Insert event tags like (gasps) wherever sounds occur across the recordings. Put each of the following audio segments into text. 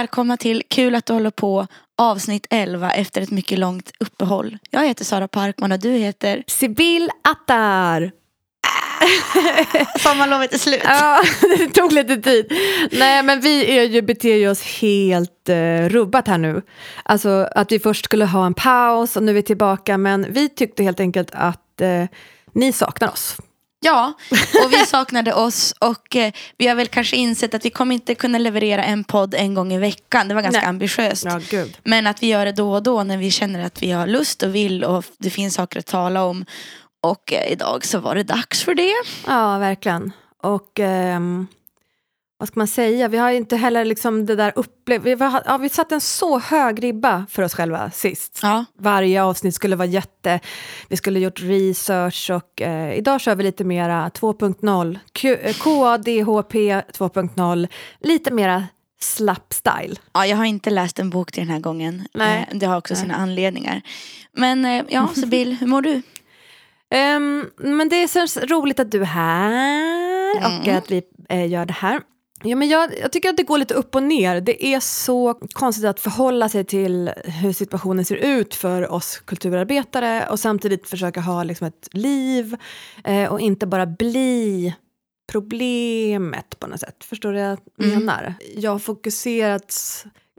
välkomna till Kul att du håller på avsnitt 11 efter ett mycket långt uppehåll. Jag heter Sara Parkman och du heter Sibyl Attar. (laughs) Sommarlovet är slut. Ja, (laughs) det tog lite tid. Nej, men vi är ju, beter ju oss helt eh, rubbat här nu. Alltså att vi först skulle ha en paus och nu är vi tillbaka. Men vi tyckte helt enkelt att eh, ni saknar oss. Ja, och vi saknade oss och eh, vi har väl kanske insett att vi kommer inte kunna leverera en podd en gång i veckan. Det var ganska Nej. ambitiöst. Ja, gud. Men att vi gör det då och då när vi känner att vi har lust och vill och det finns saker att tala om. Och eh, idag så var det dags för det. Ja, verkligen. Och ehm, vad ska man säga, vi har ju inte heller liksom det där upplevt... Vi, var, ja, vi satte en så hög ribba för oss själva sist. Ja. Varje avsnitt skulle vara jätte... Vi skulle gjort research och eh, idag kör vi lite mera 2.0. Q- eh, KADHP 2.0. Lite mera slapp style. Ja, jag har inte läst en bok till den här gången. Nej. Eh, Det har också Nej. sina anledningar. Men eh, ja, (laughs) Sibyl, hur mår du? Ehm, men det är så roligt att du är här och Mm. att vi eh, gör det här. Ja, men jag, jag tycker att det går lite upp och ner. Det är så konstigt att förhålla sig till hur situationen ser ut för oss kulturarbetare och samtidigt försöka ha liksom ett liv eh, och inte bara bli problemet på något sätt. Förstår du vad jag Mm. menar? Jag har fokuserat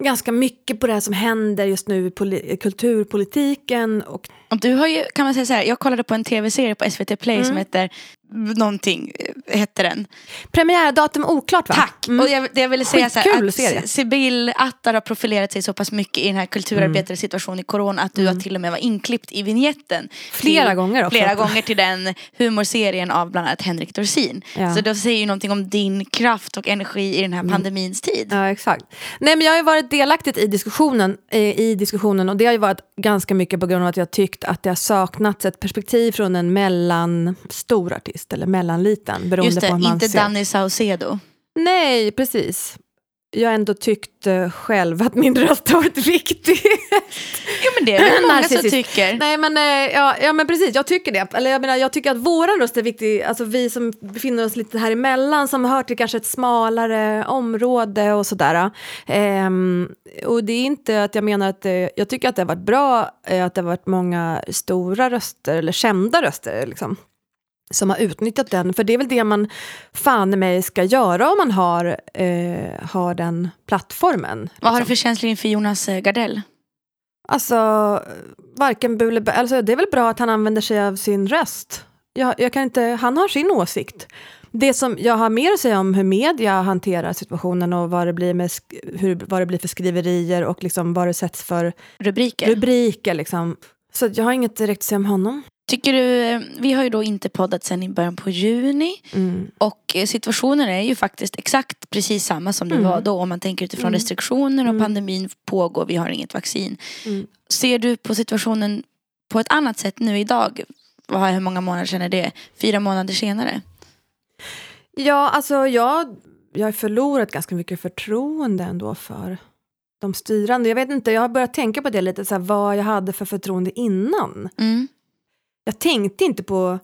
ganska mycket på det som händer just nu i poli- kulturpolitiken Och du har ju, kan man säga så här, jag kollade på en tv-serie på SVT Play Mm. som heter någonting, eh, hette den. Premiärdatum oklart va? Tack! Mm. Och jag, det jag ville säga så här, att serie. Sibyl Attar har profilerat sig så pass mycket i den här kulturarbetares situation i corona att du har till och med var inklippt i vignetten. Mm. Flera till, gånger också. Flera gånger till den humorserien av bland annat Henrik Dorsin. Ja. Så det säger ju någonting om din kraft och energi i den här pandemins tid. Ja, exakt. Nej, men jag har ju varit delaktig i diskussionen, eh, i diskussionen och det har ju varit ganska mycket på grund av att jag tyckt att det har saknats ett perspektiv från en mellanstor artist eller mellanliten. Beroende Just det, på hur man inte ser. Danny Saucedo. Nej, precis. Jag har ändå tyckt eh, själv att min röst har varit (laughs) viktig. Jo men det är väl (clears throat) många som tycker. Nej men, eh, ja, ja men precis, jag tycker det. Eller jag menar, jag tycker att våran röst är viktig, alltså vi som befinner oss lite här emellan, som hör till kanske ett smalare område och sådär. Ehm, och det är inte att jag menar att det, jag tycker att det har varit bra eh, att det har varit många stora röster, eller kända röster liksom som har utnyttjat den, för det är väl det man fan mig ska göra om man har, eh, har den plattformen. Vad har du liksom. för känslor inför Jonas eh, Gardell? Alltså, varken bu eller bä. Alltså, det är väl bra att han använder sig av sin röst. Jag, jag kan inte, han har sin åsikt. Det som jag har mer att säga om hur media hanterar situationen och vad det blir, med, hur, vad det blir för skriverier och liksom vad det sätts för Rubriker? rubriker. Liksom. Så jag har inget direkt att säga om honom. Tycker du, vi har ju då inte poddat sen i början på juni. Mm. Och eh, situationen är ju faktiskt exakt precis samma som det Mm. var då. Om man tänker utifrån Mm. restriktioner och Mm. pandemin pågår, vi har inget vaccin. Mm. Ser du på situationen på ett annat sätt nu idag? Hur många månader sedan är det? Fyra månader senare? Ja, alltså jag, jag har förlorat ganska mycket förtroende ändå för de styrande. Jag vet inte, jag har börjat tänka på det lite, så här, vad jag hade för förtroende innan. Mm. Jag tänkte inte på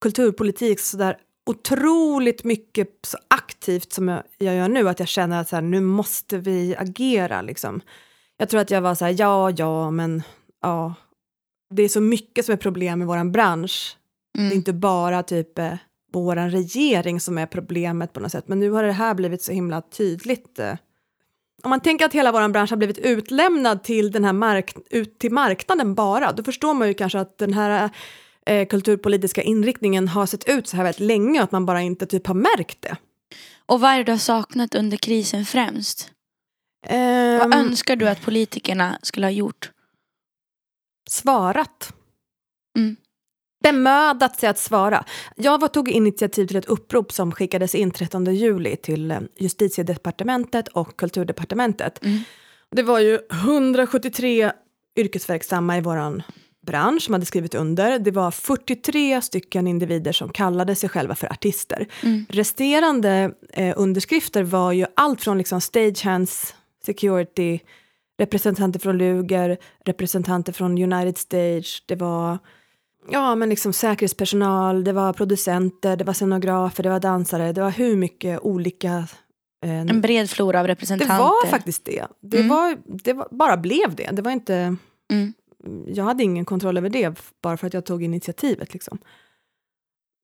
kulturpolitik så där otroligt mycket så aktivt som jag, jag gör nu, att jag känner att så här, nu måste vi agera. Liksom. Jag tror att jag var så här, ja, ja, men ja, det är så mycket som är problem i vår bransch. Det är Mm. inte bara typ eh, vår regering som är problemet på något sätt, men nu har det här blivit så himla tydligt. Eh. Om man tänker att hela vår bransch har blivit utlämnad till den här mark ut till marknaden bara, då förstår man ju kanske att den här eh, kulturpolitiska inriktningen har sett ut så här väldigt länge och att man bara inte typ har märkt det. Och vad är det du har saknat under krisen främst? Vad Ehm, önskar du att politikerna skulle ha gjort? svarat. Mm. Bemödat sig att svara. Jag var, tog initiativ till ett upprop som skickades in 13 juli till eh, justitiedepartementet och kulturdepartementet. Mm. Det var ju 173 yrkesverksamma i våran bransch som hade skrivit under. Det var 43 stycken individer som kallade sig själva för artister. Mm. Resterande eh, underskrifter var ju allt från liksom stagehands, security, representanter från Luger, representanter från United Stage, det var ja, men liksom säkerhetspersonal, det var producenter, det var scenografer, det var dansare, det var hur mycket olika eh, En bred flora av det representanter. var faktiskt det. Det, Mm. var, det var, bara blev det. Det var inte... Mm. Jag hade ingen kontroll över det bara för att jag tog initiativet. Liksom.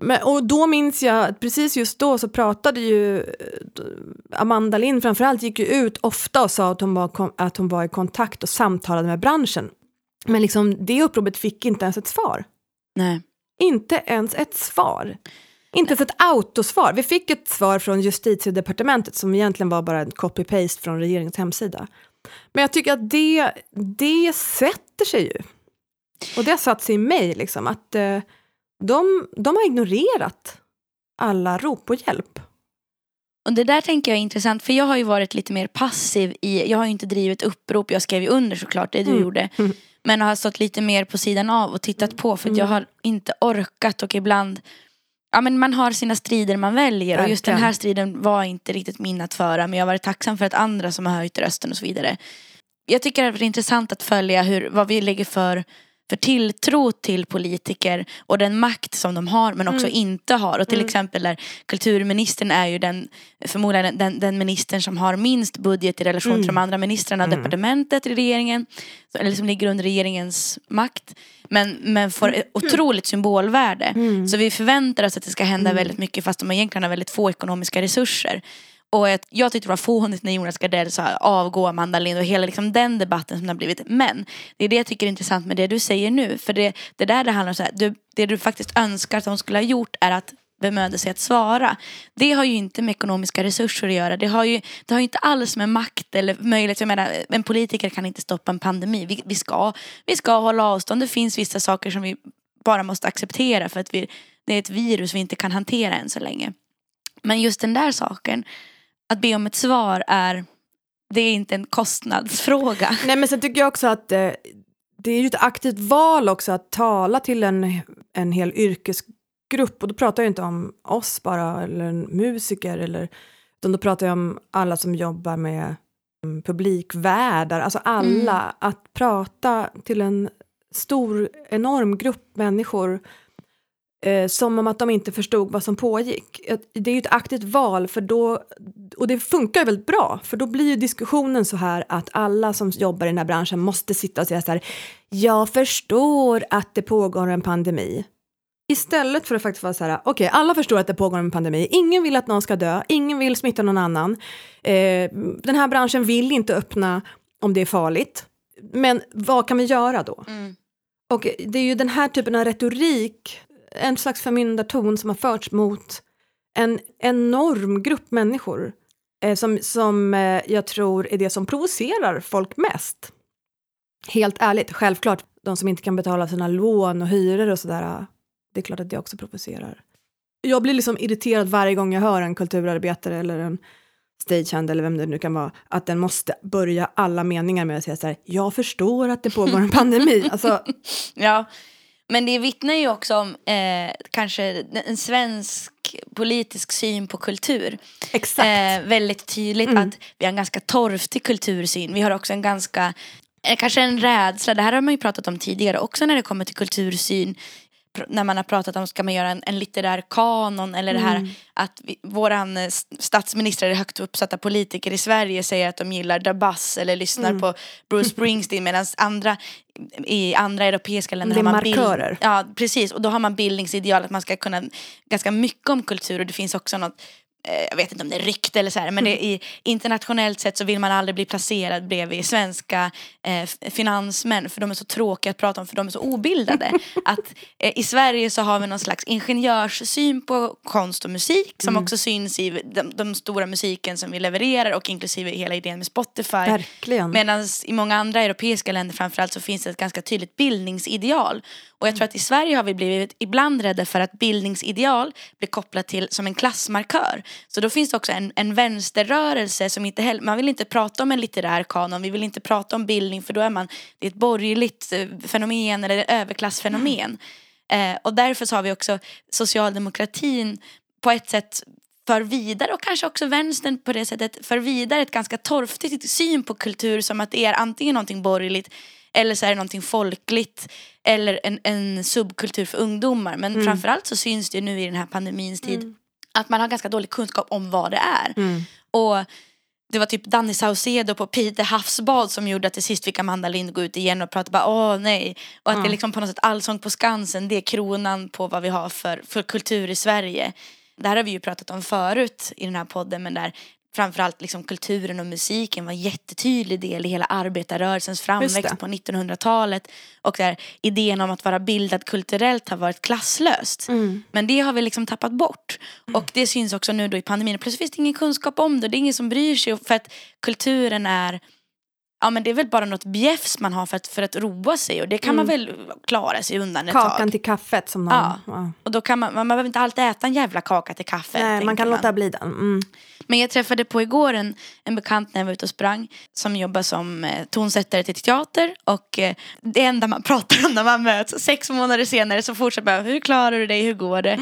Men, och då minns jag, att precis just då så pratade ju eh, Amanda Lind framförallt gick ju ut ofta och sa att hon var, att hon var i kontakt och samtalade med branschen. Men liksom, det uppropet fick inte ens ett svar. Nej. Inte ens ett svar. Inte ens ett autosvar. Vi fick ett svar från justitiedepartementet som egentligen var bara en copy-paste från regeringens hemsida. Men jag tycker att det, det sätter sig ju. Och det har satt sig i mig, liksom, att eh, de, de har ignorerat alla rop på hjälp. Och det där tänker jag är intressant för jag har ju varit lite mer passiv i, jag har ju inte drivit upprop, jag skrev ju under såklart det du Mm. gjorde. Men har stått lite mer på sidan av och tittat på för att jag Mm. har inte orkat och ibland Ja men man har sina strider man väljer och just den här striden var inte riktigt min att föra men jag har varit tacksam för att andra som har höjt rösten och så vidare. Jag tycker att det är intressant att följa hur, vad vi lägger för, för tilltro till politiker och den makt som de har men också Mm. inte har. Och till Mm. exempel där kulturministern är ju den förmodligen den, den ministern som har minst budget i relation Mm. till de andra ministrarna och Mm. departementet i regeringen. Eller som ligger under regeringens makt. Men, men får ett otroligt symbolvärde. Mm. Så vi förväntar oss att det ska hända Mm. väldigt mycket fast de egentligen har väldigt få ekonomiska resurser. Och ett, jag tyckte det var fånigt när Jonas Gardell sa avgå Amanda Lind och hela liksom den debatten som det har blivit. Men det är det jag tycker är intressant med det du säger nu. För det, det där det handlar om, så här, du, det du faktiskt önskar att de skulle ha gjort är att bemöda sig att svara. Det har ju inte med ekonomiska resurser att göra. Det har ju, det har ju inte alls med makt eller möjlighet. Jag menar, en politiker kan inte stoppa en pandemi. Vi, vi, ska, vi ska hålla avstånd. Det finns vissa saker som vi bara måste acceptera för att vi, det är ett virus vi inte kan hantera än så länge. Men just den där saken, att be om ett svar är, det är inte en kostnadsfråga. (laughs) Nej men sen tycker jag också att eh, det är ju ett aktivt val också att tala till en, en hel yrkesgrupp och då pratar jag inte om oss bara eller en musiker eller utan då pratar jag om alla som jobbar med mm, publikvärdar, alltså alla. Att prata till en stor, enorm grupp människor eh, som om att de inte förstod vad som pågick. Det är ju ett aktivt val för då, och det funkar ju väldigt bra för då blir ju diskussionen så här att alla som jobbar i den här branschen måste sitta och säga så här jag förstår att det pågår en pandemi. Istället för att faktiskt vara så här, okej, alla förstår att det pågår en pandemi, ingen vill att någon ska dö, ingen vill smitta någon annan. Eh, den här branschen vill inte öppna om det är farligt. Men vad kan vi göra då? Och det är ju den här typen av retorik, en slags förmyndarton som har förts mot en enorm grupp människor eh, som, som eh, jag tror är det som provocerar folk mest. Helt ärligt, självklart, de som inte kan betala sina lån och hyror och sådär, det är klart att det också provocerar. Jag blir liksom irriterad varje gång jag hör en kulturarbetare eller en stagehand eller vem det nu kan vara, att den måste börja alla meningar med att säga så här, jag förstår att det pågår en (laughs) pandemi. Alltså, Ja, men det vittnar ju också om eh, kanske en svensk politisk syn på kultur. exakt. Eh, väldigt tydligt Mm. att vi har en ganska torftig kultursyn. Vi har också en ganska, eh, kanske en rädsla, det här har man ju pratat om tidigare också när det kommer till kultursyn. När man har pratat om, ska man göra en, en litterär kanon eller det här Mm. att vi, våran eh, statsminister eller högt uppsatta politiker i Sverige säger att de gillar Buzz eller lyssnar Mm. på Bruce Springsteen medan andra i andra europeiska länder Det är har man bild- markörer. Ja precis och då har man bildningsideal att man ska kunna ganska mycket om kultur och det finns också något jag vet inte om det är rykte eller så här, men det, i, internationellt sett så vill man aldrig bli placerad bredvid svenska eh, finansmän för de är så tråkiga att prata om för de är så obildade. (laughs) att eh, i Sverige så har vi någon slags ingenjörssyn på konst och musik som också syns i de, de stora musiken som vi levererar och inklusive hela idén med Spotify. Medan i många andra europeiska länder framförallt så finns det ett ganska tydligt bildningsideal. Och jag tror att i Sverige har vi blivit ibland rädda för att bildningsideal blir kopplat till som en klassmarkör. Så då finns det också en, en vänsterrörelse som inte heller, man vill inte prata om en litterär kanon, vi vill inte prata om bildning för då är man, det är ett borgerligt eh, fenomen eller ett överklassfenomen. Eh, och därför så har vi också socialdemokratin på ett sätt för vidare och kanske också vänstern på det sättet för vidare ett ganska torftigt syn på kultur som att det är antingen någonting borgerligt eller så är det någonting folkligt eller en, en subkultur för ungdomar. Men framförallt så syns det nu i den här pandemins tid att man har ganska dålig kunskap om vad det är. Och det var typ Danny Saucedo på Pite havsbad som gjorde att till sist fick Amanda Lind gå ut igen och prata bara åh nej. Och att det är liksom på något sätt Allsång på Skansen, det är kronan på vad vi har för, för kultur i Sverige. Det här har vi ju pratat om förut i den här podden men där framförallt liksom kulturen och musiken var en jättetydlig del i hela arbetarrörelsens framväxt på 1900-talet. Och där idén om att vara bildad kulturellt har varit klasslöst. Men det har vi liksom tappat bort. Och det syns också nu då i pandemin. Plötsligt finns det ingen kunskap om det. Det är ingen som bryr sig. För att kulturen är Ja men det är väl bara något bjäfs man har för att, för att roa sig och det kan man väl klara sig undan ett Kakan tag. till kaffet som någon... Ja. Ja. Och då kan man, man behöver inte alltid äta en jävla kaka till kaffe. Nej, man kan låta bli den. Mm. Men jag träffade på igår en, en bekant när jag var ute och sprang som jobbar som eh, tonsättare till teater och eh, det enda man (laughs) pratar om när man möts sex månader senare så fortsätter man hur klarar du dig, hur går det?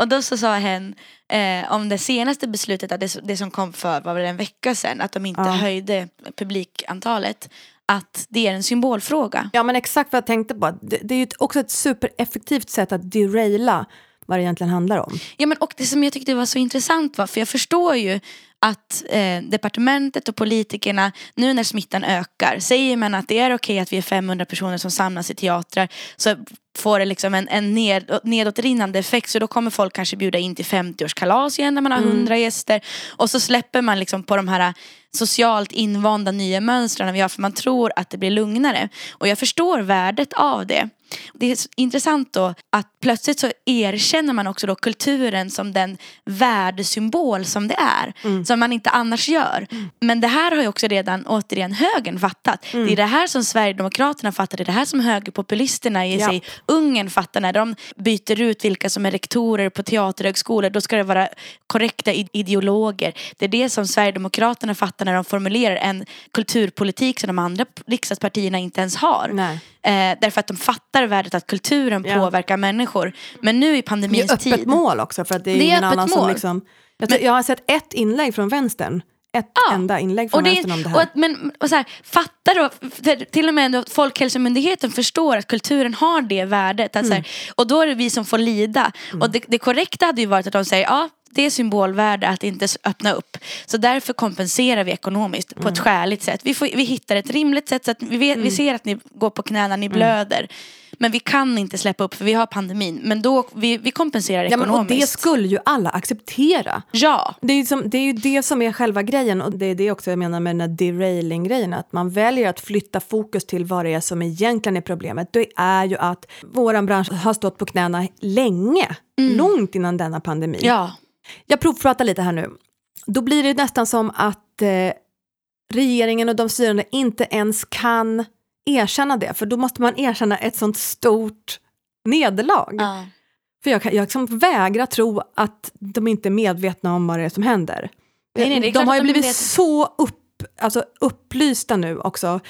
Och då så sa hen eh, om det senaste beslutet, att det, det som kom för var väl en vecka sedan, att de inte Ja. höjde publikantalet, att det är en symbolfråga. Ja, men exakt vad jag tänkte på. Det, det är ju också ett supereffektivt sätt att deraila vad det egentligen handlar om. Ja, men, och det som jag tyckte var så intressant var, för jag förstår ju att eh, departementet och politikerna, nu när smittan ökar, säger man att det är okej att vi är 500 personer som samlas i teatrar så får det liksom en, en ned, nedåtrinnande effekt så då kommer folk kanske bjuda in till 50-årskalas igen när man har 100 gäster och så släpper man liksom på de här socialt invanda nya mönstren vi har för man tror att det blir lugnare. Och jag förstår värdet av det. Det är intressant då att plötsligt så erkänner man också då kulturen som den värdesymbol som det är. Som man inte annars gör. Men det här har ju också redan återigen högern fattat. Det är det här som Sverigedemokraterna fattar. Det är det här som högerpopulisterna i Ja. sig Ungern fattar. När de byter ut vilka som är rektorer på teaterhögskolor. Då ska det vara korrekta id- ideologer. Det är det som Sverigedemokraterna fattar när de formulerar en kulturpolitik som de andra riksdagspartierna inte ens har. Nej. Eh, därför att de fattar värdet att kulturen Ja. påverkar människor. Men nu i Det är pandemins öppet tid. mål också, för att det är, Det är ingen annan som mål. liksom... Jag, tror, jag har sett ett inlägg från vänstern. Ett Ja. enda inlägg från Och det, om det och här. att, men och så här, fatta då, till och med ändå Folkhälsomyndigheten förstår att kulturen har det värdet. Att så Mm. här, och då är det vi som får lida. Och det, det korrekta hade ju varit att de säger ja det är symbolvärde att inte öppna upp. Så därför kompenserar vi ekonomiskt på Mm. ett skäligt sätt. Vi, får, vi hittar ett rimligt sätt så att vi, vet, vi ser att ni går på knäna, Mm. ni blöder. Men vi kan inte släppa upp för vi har pandemin. Men då, vi, vi kompenserar ja, men, och ekonomiskt. det skulle ju alla acceptera. Ja, Det är, ju som, det är ju det som är själva grejen och det är det också jag menar med den här derailing-grejen. Att man väljer att flytta fokus till vad det är som egentligen är problemet. Det är ju att våran bransch har stått på knäna länge. Långt innan denna pandemi. ja. Jag provpratar lite här nu. Då blir det nästan som att eh, regeringen och de styrande inte ens kan erkänna det. För då måste man erkänna ett sånt stort nederlag. ja. För jag, kan, jag liksom vägrar tro att de inte är medvetna om vad det är som händer. Nej, nej, är de har ju blivit så upp, alltså upplysta nu också.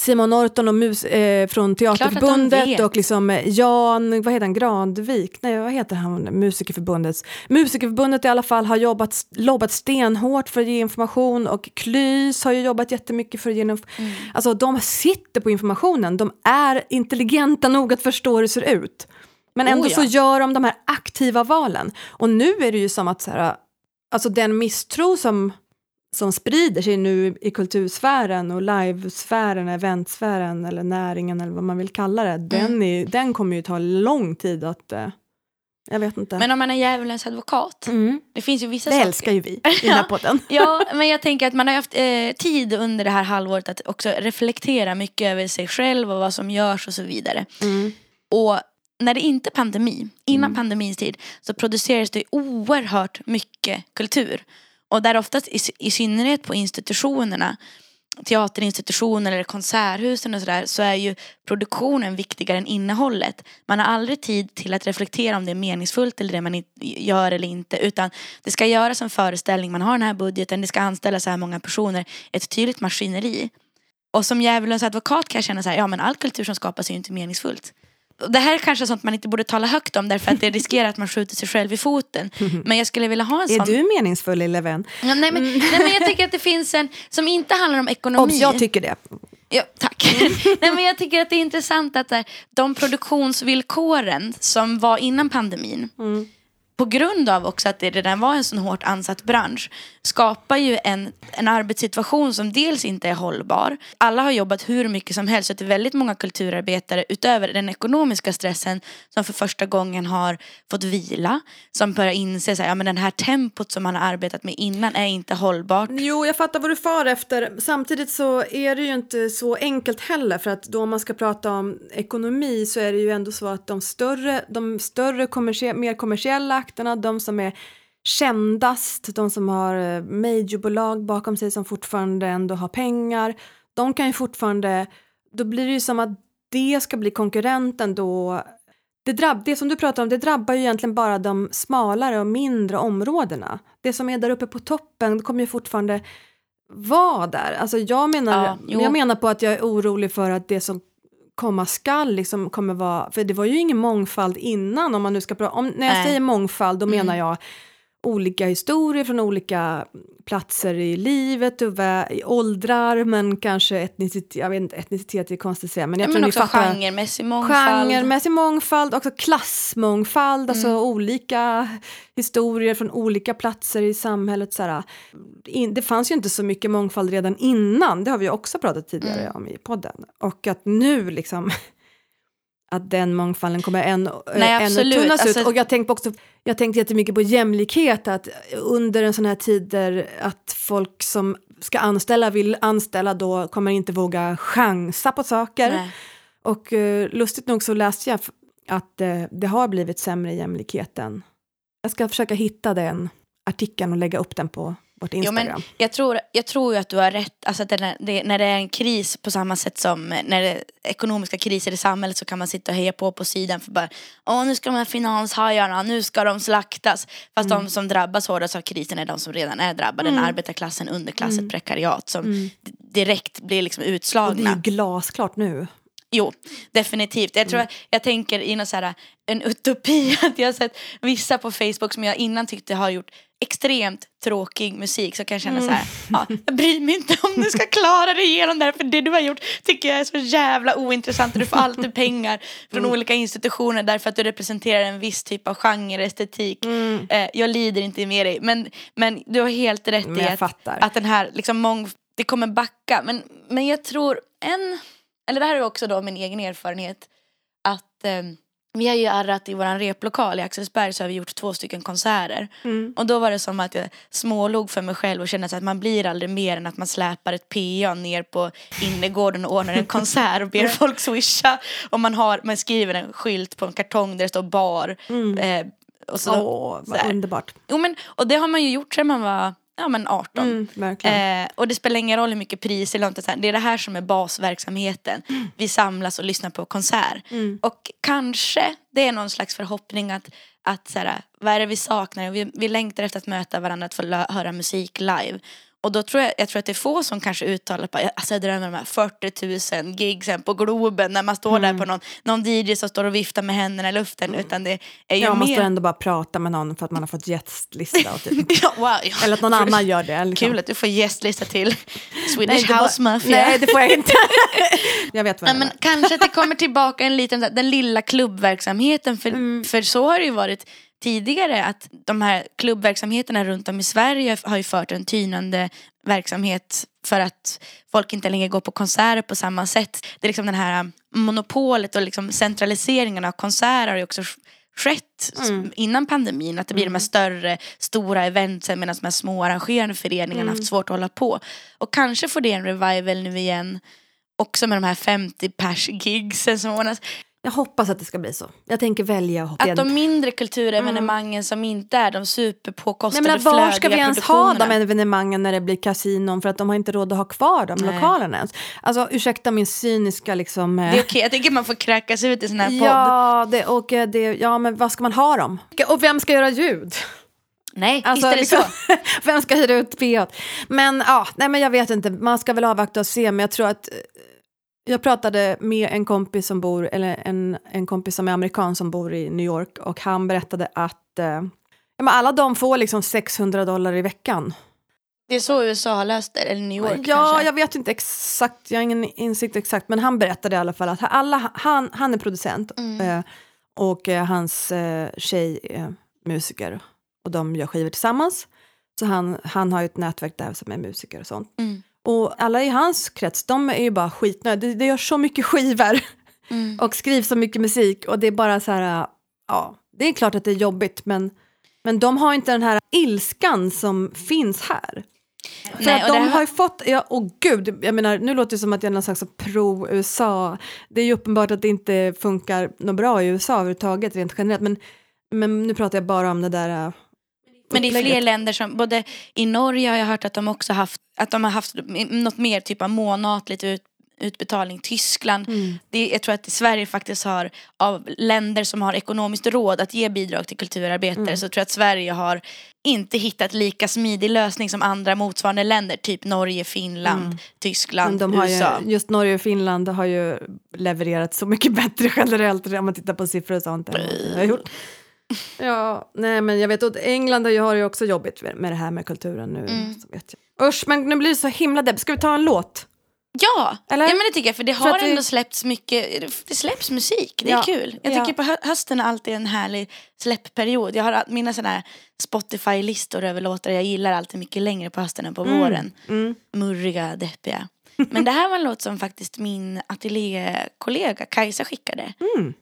Simon Norton och mus, eh, från Teaterförbundet och liksom eh, Jan, vad heter han, Gradvik? Nej, vad heter han, Musikerförbundets? Musikerförbundet i alla fall har jobbat, lobbat stenhårt för att ge information och Klys har ju jobbat jättemycket för att ge information. Mm. Alltså de sitter på informationen, de är intelligenta nog att förstå hur det ser ut. Men ändå Oh, ja. så gör de de här aktiva valen. Och nu är det ju som att så här, alltså den misstro som, som sprider sig nu i kultursfären och livesfären, eventsfären eller näringen eller vad man vill kalla det, Mm. den, är, den kommer ju ta lång tid att... eh, jag vet inte. Men om man är djävulens advokat. mm. Det finns ju vissa Det saker. älskar ju vi i (laughs) den här podden. (laughs) Ja, men jag tänker att man har haft eh, tid under det här halvåret att också reflektera mycket över sig själv och vad som görs och så vidare. Mm. Och när det inte är pandemi, innan pandemins tid, så produceras det oerhört mycket kultur. Och där oftast, i, i synnerhet på institutionerna, teaterinstitutioner eller konserthusen och sådär så är ju produktionen viktigare än innehållet. Man har aldrig tid till att reflektera om det är meningsfullt eller det man gör eller inte utan det ska göras en föreställning, man har den här budgeten, det ska anställas så här många personer, ett tydligt maskineri. Och som djävulens advokat kan jag känna så här, ja men all kultur som skapas är ju inte meningsfullt. Det här är kanske sånt man inte borde tala högt om därför att det riskerar att man skjuter sig själv i foten. Men jag skulle vilja ha en Är sån... du meningsfull lille vän? Ja, nej, men, nej men jag tycker att det finns en som inte handlar om ekonomi. Obs, jag tycker det. Ja, tack. (laughs) Nej, men jag tycker att det är intressant att de produktionsvillkoren som var innan pandemin på grund av också att det redan var en sån hårt ansatt bransch skapar ju en, en arbetssituation som dels inte är hållbar. Alla har jobbat hur mycket som helst så det är väldigt många kulturarbetare utöver den ekonomiska stressen som för första gången har fått vila. Som börjar inse att ja, men den här tempot som man har arbetat med innan är inte hållbart. Jo, jag fattar vad du far efter. Samtidigt så är det ju inte så enkelt heller för att då om man ska prata om ekonomi så är det ju ändå så att de större, de större kommersie- mer kommersiella akterna, de som är kändast, de som har eh, majorbolag bakom sig som fortfarande ändå har pengar, de kan ju fortfarande, då blir det ju som att det ska bli konkurrenten då det, drabb, det som du pratar om det drabbar ju egentligen bara de smalare och mindre områdena. Det som är där uppe på toppen kommer ju fortfarande vara där. Alltså jag menar, Ja, jag menar på att jag är orolig för att det som komma skall liksom kommer vara, för det var ju ingen mångfald innan om man nu ska prata, om, när jag Nej. säger mångfald då Mm. menar jag olika historier från olika platser i livet och i åldrar men kanske etnicitet, jag vet inte, etnicitet är konstigt att säga men jag Ja, tror men ni också fattar. genremässig mångfald. Genremässig mångfald, också klassmångfald, alltså Mm. olika historier från olika platser i samhället. Så det fanns ju inte så mycket mångfald redan innan, det har vi också pratat tidigare Mm. om i podden. Och att nu liksom att den mångfalden kommer än, Nej, ännu tunnas ut. Alltså- Och jag tänkte också, jag tänkte jättemycket på jämlikhet, att under en sån här tider att folk som ska anställa vill anställa då kommer inte våga chansa på saker. Nej. Och eh, lustigt nog så läste jag att eh, det har blivit sämre i jämlikheten. Jag ska försöka hitta den artikeln och lägga upp den på vårt Jo, Instagram. men jag, tror, jag tror ju att du har rätt. Alltså att det, det, när det är en kris på samma sätt som när det är ekonomiska kriser i samhället så kan man sitta och heja på på sidan för bara Åh nu ska de här finanshajarna, nu ska de slaktas. Fast Mm. de som drabbas hårdast av krisen är de som redan är drabbade. Den arbetarklassen, underklassen, prekariat som d- direkt blir liksom Mm. och det är utslagna. ju glasklart nu. Jo, definitivt. Jag, tror, jag tänker i någon så här, en utopi (laughs) att jag har sett vissa på Facebook som jag innan tyckte har gjort extremt tråkig musik så kan jag känna så här, (laughs) ja, jag bryr mig inte om du ska klara dig igenom det här för det du har gjort tycker jag är så jävla ointressant och du får alltid (laughs) pengar från olika institutioner därför att du representerar en viss typ av genre, estetik. Eh, jag lider inte med dig men, men du har helt rätt i att, fattar. att den här liksom mång, det kommer backa men, men jag tror en eller det här är också då min egen erfarenhet, att eh, vi har ju arrat i våran replokal i Axelsberg så har vi gjort två stycken konserter. Och då var det som att jag smålog för mig själv och kände att man blir aldrig mer än att man släpar ett PA ner på innergården och ordnar en (laughs) konsert och ber folk swisha. Och man, har, man skriver en skylt på en kartong där det står bar. Eh, och så, Åh, så vad underbart. Jo, men, och det har man ju gjort sedan man var ja, men 18. Mm. Eh, och det spelar ingen roll hur mycket priser eller något sånt. Det är det här som är basverksamheten. Vi samlas och lyssnar på konsert. Och kanske det är någon slags förhoppning att, att så här, vad är det vi saknar? Vi, vi längtar efter att möta varandra, att få höra musik live. Och då tror jag, jag tror att det är få som kanske uttalar på, alltså jag drömmer om de här 40 000 gigsen på Globen när man står där på någon, någon DJ som står och viftar med händerna i luften. Utan det är ju Jag måste mer... ändå bara prata med någon för att man har fått gästlista. Och typ. (laughs) ja, wow, ja. Eller att någon annan gör det. Liksom. Kul att du får gästlista till Swedish Nej, House Mafia. Nej, det får jag inte. (laughs) jag vet vad Nej, men kanske att det kommer tillbaka en liten, den lilla klubbverksamheten. För, Mm. för så har det ju varit tidigare att de här klubbverksamheterna runt om i Sverige har ju fört en tynande verksamhet för att folk inte längre går på konserter på samma sätt. Det är liksom den här monopolet och liksom centraliseringen av konserter har ju också skett Mm. innan pandemin. Att det blir de här större, stora eventsen medan de här små arrangerande föreningarna Mm. haft svårt att hålla på. Och kanske får det en revival nu igen också med de här 50 pers gigsen som ordnas. Jag hoppas att det ska bli så. Jag tänker välja att hoppa Att igen. de mindre kulturevenemangen som inte är de Nej, superpåkostade men var ska vi ens ha de evenemangen när det blir kasinon för att de har inte råd att ha kvar de Nej. lokalerna ens. Alltså ursäkta min cyniska liksom... eh, Det är okej, jag tycker man får kräkas ut i sån här podd. Ja, det, och eh, det, ja, men vad ska man ha dem? Och vem ska göra ljud? Nej, Alltså, visst är det liksom, så. (laughs) vem ska hyra ut PA? Men ja, nej men jag vet inte, man ska väl avvakta och se, men jag tror att jag pratade med en kompis som bor, eller en, en kompis som är amerikan som bor i New York och han berättade att eh, alla de får liksom 600 dollar i veckan. Det är så USA har löst det, eller New York Ja, kanske. jag vet inte exakt, jag har ingen insikt exakt, men han berättade i alla fall att alla, han, han är producent Mm. eh, och eh, hans eh, tjej är musiker och de gör skivor tillsammans. Så han, han har ju ett nätverk där som är musiker och sånt. Mm. Och alla i hans krets, de är ju bara skitnöjda. Det, det gör så mycket skivor Mm. och skrivs så mycket musik och det är bara så här, ja, det är klart att det är jobbigt men, men de har inte den här ilskan som finns här. För Nej, att de här- har ju fått, ja, och gud, jag menar nu låter det som att jag är någon slags pro-USA. Det är ju uppenbart att det inte funkar något bra i USA överhuvudtaget rent generellt. Men, men nu pratar jag bara om det där äh, Men det är fler länder som, både i Norge har jag hört att de också haft, att de har haft något mer typ av månatligt ut, utbetalning. Tyskland, Mm. det, jag tror att Sverige faktiskt har, av länder som har ekonomiskt råd att ge bidrag till kulturarbetare Mm. så tror jag att Sverige har inte hittat lika smidig lösning som andra motsvarande länder. Typ Norge, Finland, Mm. Tyskland, de har USA. ju, just Norge och Finland har ju levererat så mycket bättre generellt om man tittar på siffror och sånt. än har gjort. (laughs) Ja, nej men jag vet att England har ju, har ju också jobbigt med det här med kulturen nu. Mm. Så vet jag. Usch, men nu blir det så himla depp. Ska vi ta en låt? Ja, Eller? ja men det tycker jag för det För har vi- ändå släppts mycket, det släpps musik, det är Ja, kul. Jag ja. tycker på hö- hösten är alltid en härlig släppperiod. Jag har mina sådana Spotify-listor över låtar jag gillar alltid mycket längre på hösten än på våren. Mm. Murriga, deppiga. Men det här var en låt som faktiskt min ateljékollega Kajsa skickade. (laughs) Mm.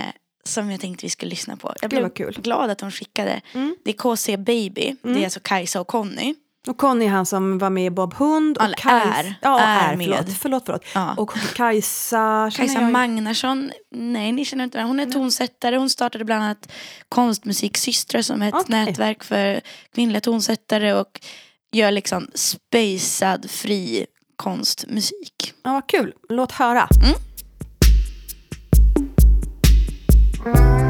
Eh, som jag tänkte vi skulle lyssna på. Jag blev kul. glad att hon skickade. Mm. Det är KC Baby, det är alltså Kajsa och Conny. Och Conny är han som var med i Bob Hund. Och All- Kajs- är- ja, är är, med. förlåt, förlåt, förlåt. Ja. Och Kajsa, Kajsa jag- Magnarsson, nej ni känner inte. Hon är tonsättare, hon startade bland annat Konstmusiksystrar som är ett Okej. nätverk för kvinnliga tonsättare och gör liksom spacad fri konstmusik. Ja, vad kul. Låt höra. Mm. Det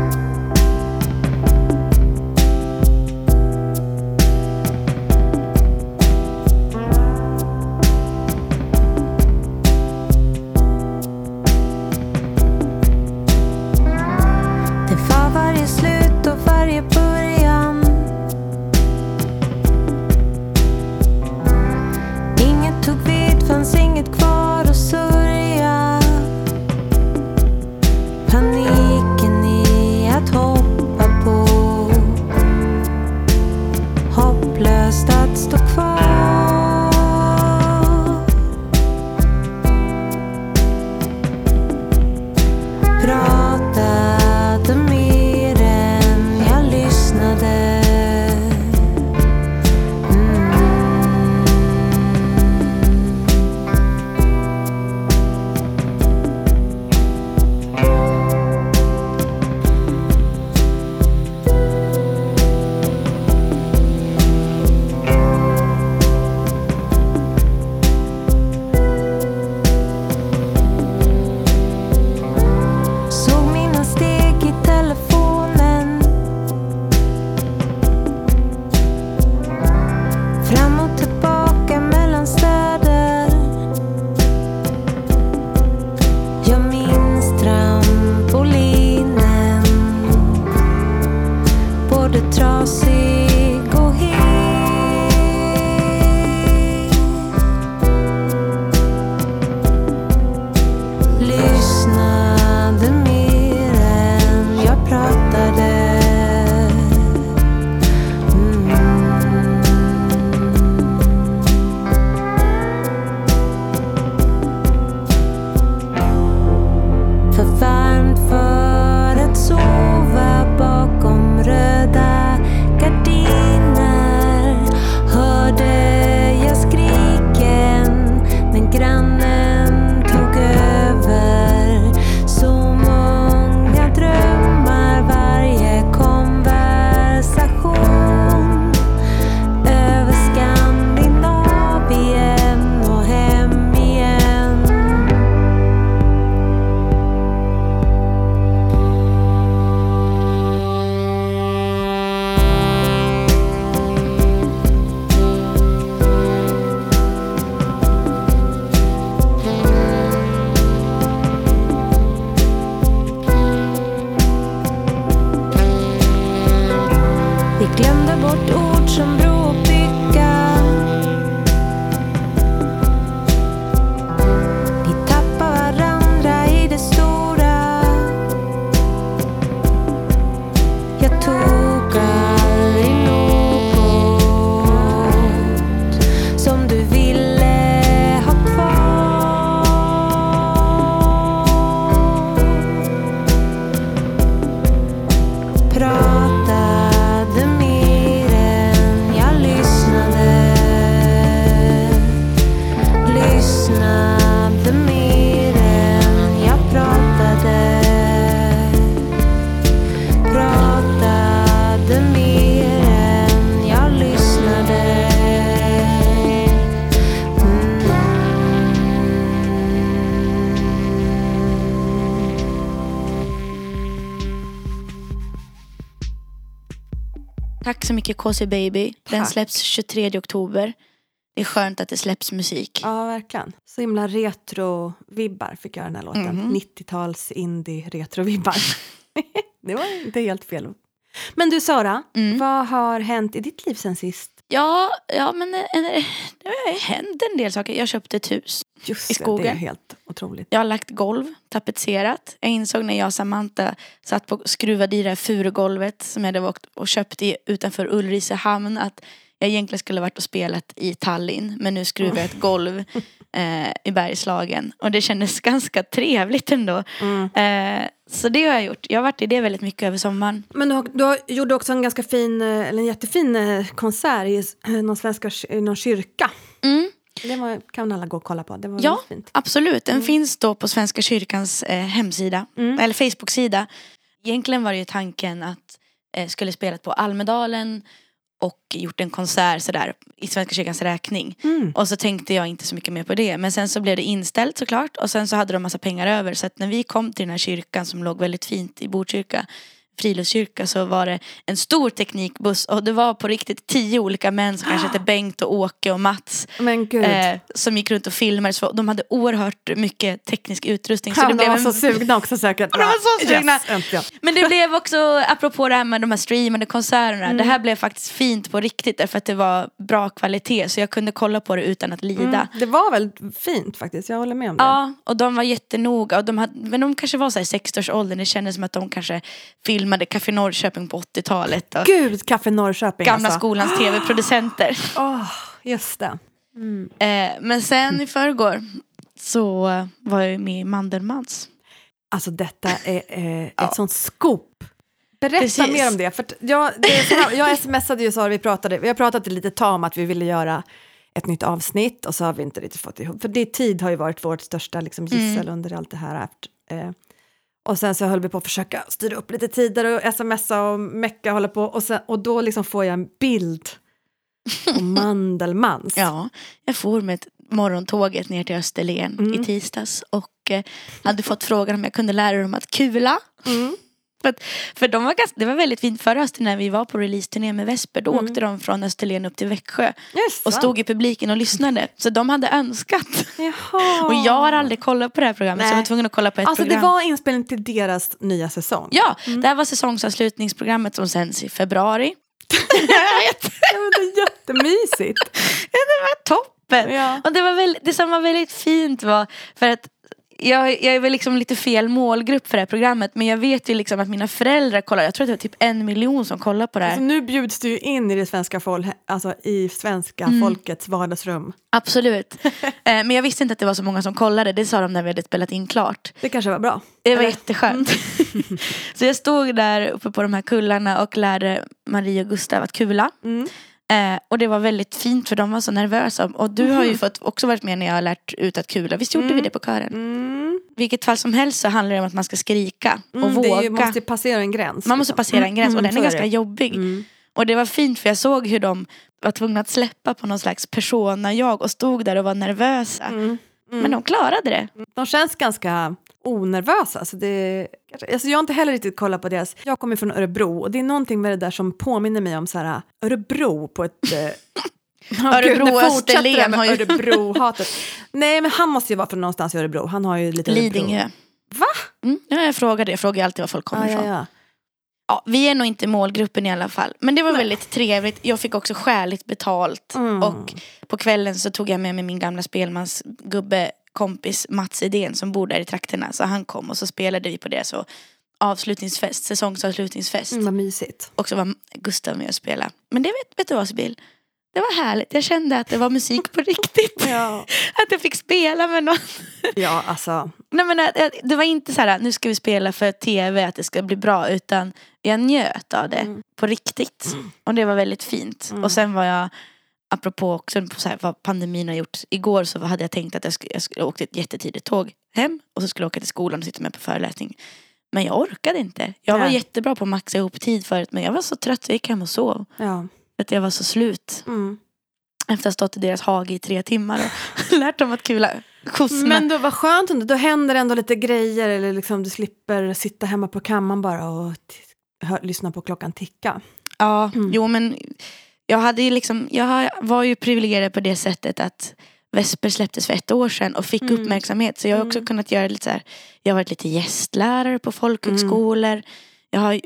så mycket KC Baby. Den Tack. släpps 23 oktober. Det är skönt att det släpps musik. Ja, verkligen. Så himla retro-vibbar fick jag den här låten. Mhm. 90-tals indie retro-vibbar. (laughs) det var inte helt fel. Men du Sara, Mm. vad har hänt i ditt liv sen sist? Ja, ja men eh, det har hänt en del saker. Jag köpte ett hus. Just I det, det är skogen. helt otroligt. Jag har lagt golv, tapetserat. Jag insåg när jag och Samantha satt på skruvade i det här furugolvet som jag hade åkt och köpt i, utanför Ulricehamn att jag egentligen skulle varit och spelat i Tallinn men nu skruvar jag ett golv eh, i Bergslagen och det kändes (laughs) ganska trevligt ändå. Mm. Eh, så det har jag gjort. Jag har varit i det väldigt mycket över sommaren. Men du, har, du har, gjorde också en ganska fin, eh, eller en jättefin eh, konsert i eh, någon, svenska, någon kyrka. Mm. Det var, kan alla gå och kolla på. Det var Ja, fint. absolut. Den finns då på Svenska kyrkans eh, hemsida, Mm. eller Facebook-sida. Egentligen var det ju tanken att eh, skulle spelat på Almedalen och gjort en konsert sådär i Svenska kyrkans räkning. Mm. Och så tänkte jag inte så mycket mer på det. Men sen så blev det inställt såklart. Och sen så hade de massa pengar över. Så att när vi kom till den här kyrkan som låg väldigt fint i Botkyrka friluftskyrka så var det en stor teknikbuss och det var på riktigt tio olika män som kanske (gasps) hette Bengt och Åke och Mats Men gud. eh, som gick runt och filmade. Så de hade oerhört mycket teknisk utrustning. Så Ja, det de blev var en så sugna också säkert. de var så sugna. Yes, men det blev också, apropå det här med de här streamade konserterna, Mm. det här blev faktiskt fint på riktigt därför att det var bra kvalitet så jag kunde kolla på det utan att lida. Mm, det var väldigt fint faktiskt, jag håller med om det. Ja, och de var jättenoga. Och de hade, men de kanske var så här i 60-årsåldern. Det kändes som att de kanske filmade Café Norrköping på 80-talet. Och Gud, Café Norrköping gamla alltså. skolans tv-producenter. Åh, just det. Eh, men sen i förrgår så var jag med i Mandelmans. Alltså detta är eh, ett Ja. sånt scoop. Berätta Precis. mer om det. För jag, det är här, jag smsade ju Sara, vi pratade, vi har pratat lite tag om att vi ville göra ett nytt avsnitt och så har vi inte riktigt fått ihop. För det tid har ju varit vårt största liksom, gissel under allt det här. Eh, och sen så höll vi på att försöka styra upp lite tider och smsa och mecka och hålla på. Och, sen, och då liksom får jag en bild på Mandelmans. Ja, jag for med morgontåget ner till Österlen Mm. i tisdags och eh, hade fått frågan om jag kunde lära dem att kula. Mm. För, att, för de var ganska, det var väldigt fint förra hösten när vi var på releaseturné med Vesper. Då Mm. åkte de från Österlen upp till Växjö Just och stod i publiken och lyssnade. Så de hade önskat. Jaha. (laughs) Och jag har aldrig kollat på det här programmet så jag Nej. var tvungen att kolla på ett Alltså program. det var inspelning till deras nya säsong. Ja, det här var säsongsavslutningsprogrammet som sänds i februari. Jag (laughs) vet, Ja, men det är jättemysigt. det var toppen. Ja. Och det, var väl, det som var väldigt fint var för att jag, jag är väl liksom lite fel målgrupp för det här programmet men jag vet ju liksom att mina föräldrar kollar, jag tror att det var typ en miljon som kollar på det här. Alltså, nu bjuds du ju in i det svenska fol- alltså i svenska Mm. folkets vardagsrum. Absolut. (laughs) eh, men jag visste inte att det var så många som kollade, det sa de när vi hade spelat in klart. Det kanske var bra. Det var Eller? jätteskönt. (laughs) så jag stod där uppe på de här kullarna och lärde Marie och Gustav att kula. Mm. Eh, och det var väldigt fint för de var så nervösa. Och du har ju fått också varit med när jag har lärt ut att kula. Visst gjorde vi det på kören? Mm. vilket fall som helst så handlar det om att man ska skrika och Mm, våga. är ju, måste passera en gräns. Man måste liksom. passera en gräns och Mm, den är är ganska det. jobbig. Mm. Och det var fint för jag såg hur de var tvungna att släppa på någon slags persona-jag och stod där och var nervösa. Mm. Men de klarade det. De känns ganska onervösa. Alltså det, alltså jag har inte heller riktigt kollat på deras... Jag kommer från Örebro och det är någonting med det där som påminner mig om så här, Örebro på ett... (laughs) Åh, Örebro och det Österlen har ju- Örebro-hatet. Nej, men han måste ju vara från någonstans i Örebro. Han har ju lite Örebro. Lidingö. Va? Mm, ja, jag frågade, jag frågar alltid var folk kommer Ja, ifrån. ja, ja. Ja, vi är nog inte målgruppen i alla fall. Men det var väldigt trevligt. Jag fick också skäligt betalt. Mm. Och på kvällen så tog jag med mig min gamla spelmansgubbe kompis Mats Edén som bor där i trakterna. Så han kom och så spelade vi på det. Så avslutningsfest, säsongsavslutningsfest. Mm, vad mysigt. Och så var Gustav med och spela. Men det vet, vet du vad Sibyl? Det var härligt. Jag kände att det var musik på (laughs) riktigt. Ja, Att jag fick spela med någon. ja alltså. Nej, men, det var inte så här nu ska vi spela för tv att det ska bli bra utan jag njöt av det Mm. på riktigt. Och det var väldigt fint. Mm. Och sen var jag apropå också så här, vad pandemin har gjort. Igår så hade jag tänkt att jag skulle, jag skulle åka ett jättetidigt tåg hem och så skulle jag åka till skolan och sitta med på föreläsning. Men jag orkade inte. Jag var Nej. jättebra på att maxa ihop tid förut men jag var så trött så jag gick hem och sov. Ja. Att jag var så slut. Mm. Efter att ha stått i deras hage i tre timmar och (laughs) lärt dem att kula kossorna. Men då, vad skönt ändå, då händer ändå lite grejer eller liksom du slipper sitta hemma på kammaren bara och lyssna på klockan ticka. Ja, Mm. jo men jag hade ju liksom, jag var ju privilegierad på det sättet att Vesper släpptes för ett år sedan och fick Mm. uppmärksamhet. Så jag har också Mm. kunnat göra lite så här, jag har varit lite gästlärare på folkhögskolor. Jag har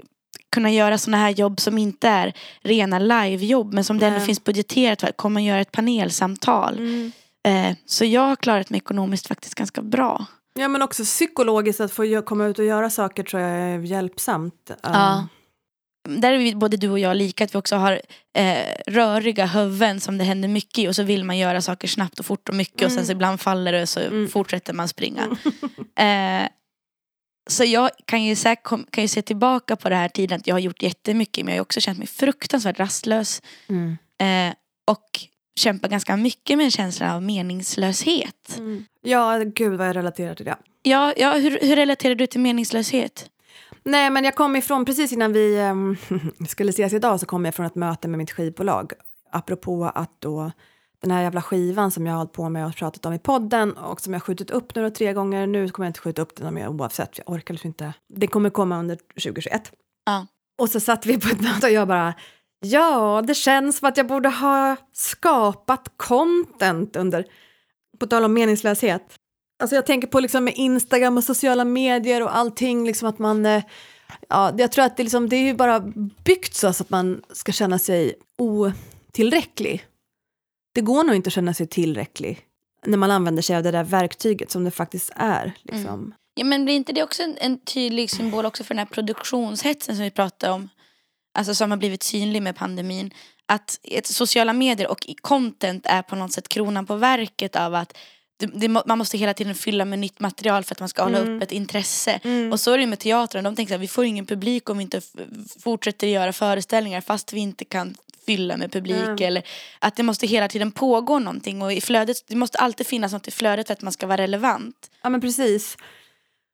kunnat göra sådana här jobb som inte är rena livejobb men som det ändå finns budgeterat för att komma och göra ett panelsamtal. Mm. Eh, så jag har klarat mig ekonomiskt faktiskt ganska bra. Ja men också psykologiskt att få komma ut och göra saker tror jag är hjälpsamt. Ja. Där är vi, både du och jag lika, att vi också har eh, röriga huvuden som det händer mycket i och så vill man göra saker snabbt och fort och mycket och sen så ibland faller det och så Mm. fortsätter man springa. (laughs) Eh, så jag kan ju, säkert, kom- kan ju se tillbaka på det här tiden att jag har gjort jättemycket men jag har också känt mig fruktansvärt rastlös Mm. eh, och kämpar ganska mycket med en känsla av meningslöshet. Mm. Ja, gud vad jag relaterar till det. Ja, ja, hur, hur relaterar du till meningslöshet? Nej, men jag kom ifrån, precis innan vi ehm, (laughs) skulle ses idag så kom jag från ett möte med mitt skivbolag. Apropå att då den här jävla skivan som jag har hållit på med och pratat om i podden och som jag skjutit upp då tre gånger. Nu kommer jag inte skjuta upp den mer oavsett, för jag orkar liksom inte. Det kommer komma under 2021. Ja. Och så satt vi på ett möte och jag bara Ja, det känns som att jag borde ha skapat content under, på tal om meningslöshet. Alltså jag tänker på liksom med Instagram och sociala medier och allting, liksom att man, eh, ja, jag tror att det, liksom, det är ju bara byggt så att man ska känna sig otillräcklig. Det går nog inte att känna sig tillräcklig när man använder sig av det där verktyget som det faktiskt är. Liksom. Ja, men blir inte det också en, en tydlig symbol också för den här produktionshetsen som vi pratade om? Alltså som har blivit synlig med pandemin. Att ett, sociala medier och content är på något sätt kronan på verket av att det, man måste hela tiden fylla med nytt material för att man ska hålla Mm. upp ett intresse. Mm. Och så är det med teatern. De tänker att vi får ingen publik om vi inte fortsätter göra föreställningar fast vi inte kan fylla med publik. Mm. Eller att det måste hela tiden pågå någonting. Och i flödet, det måste alltid finnas något i flödet för att man ska vara relevant. Ja men precis.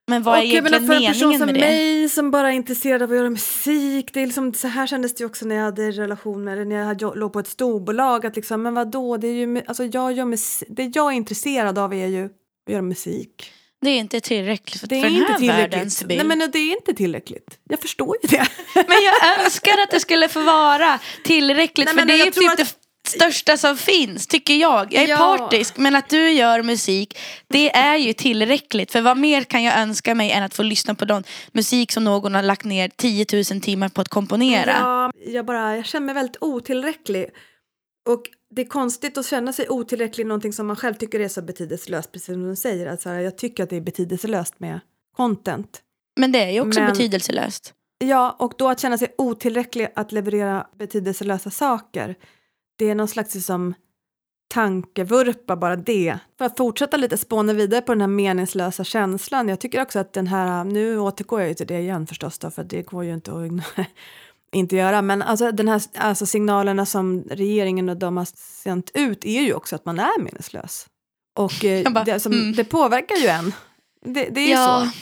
Men vad är Och jag menar, egentligen för en person meningen som med det? mig som bara är intresserad av att göra musik, det är liksom, så här kändes det också när jag hade relation med, eller när jag hade- låg på ett storbolag, att liksom, men vadå, det är ju, alltså jag gör musik, det jag är intresserad av är ju att göra musik. Det är inte tillräckligt för, Det är för den inte här världens bild. Nej men det är inte tillräckligt. Jag förstår ju det. (laughs) Men jag önskar att det skulle få vara tillräckligt Nej, för men det är typ det största som finns, tycker jag. Jag är Ja. partisk, men att du gör musik, det är ju tillräckligt. För vad mer kan jag önska mig än att få lyssna på den musik som någon har lagt ner 10 000 timmar på att komponera? Ja, jag, bara, jag känner mig väldigt otillräcklig. Och det är konstigt att känna sig otillräcklig i någonting som man själv tycker är så betydelselöst, precis som du säger. Alltså, jag tycker att det är betydelselöst med content. Men det är ju också Men- betydelselöst. Ja, och då att känna sig otillräcklig att leverera betydelselösa saker, det är någon slags liksom tankevurpa bara det. För att fortsätta lite spåna vidare på den här meningslösa känslan, jag tycker också att den här, nu återgår jag ju till det igen förstås då, för det går ju inte att (laughs) inte göra, men alltså den här alltså signalerna som regeringen och de har sänt ut är ju också att man är meningslös. Och eh, bara, det, som, mm. det påverkar ju en. Det, det är ju så.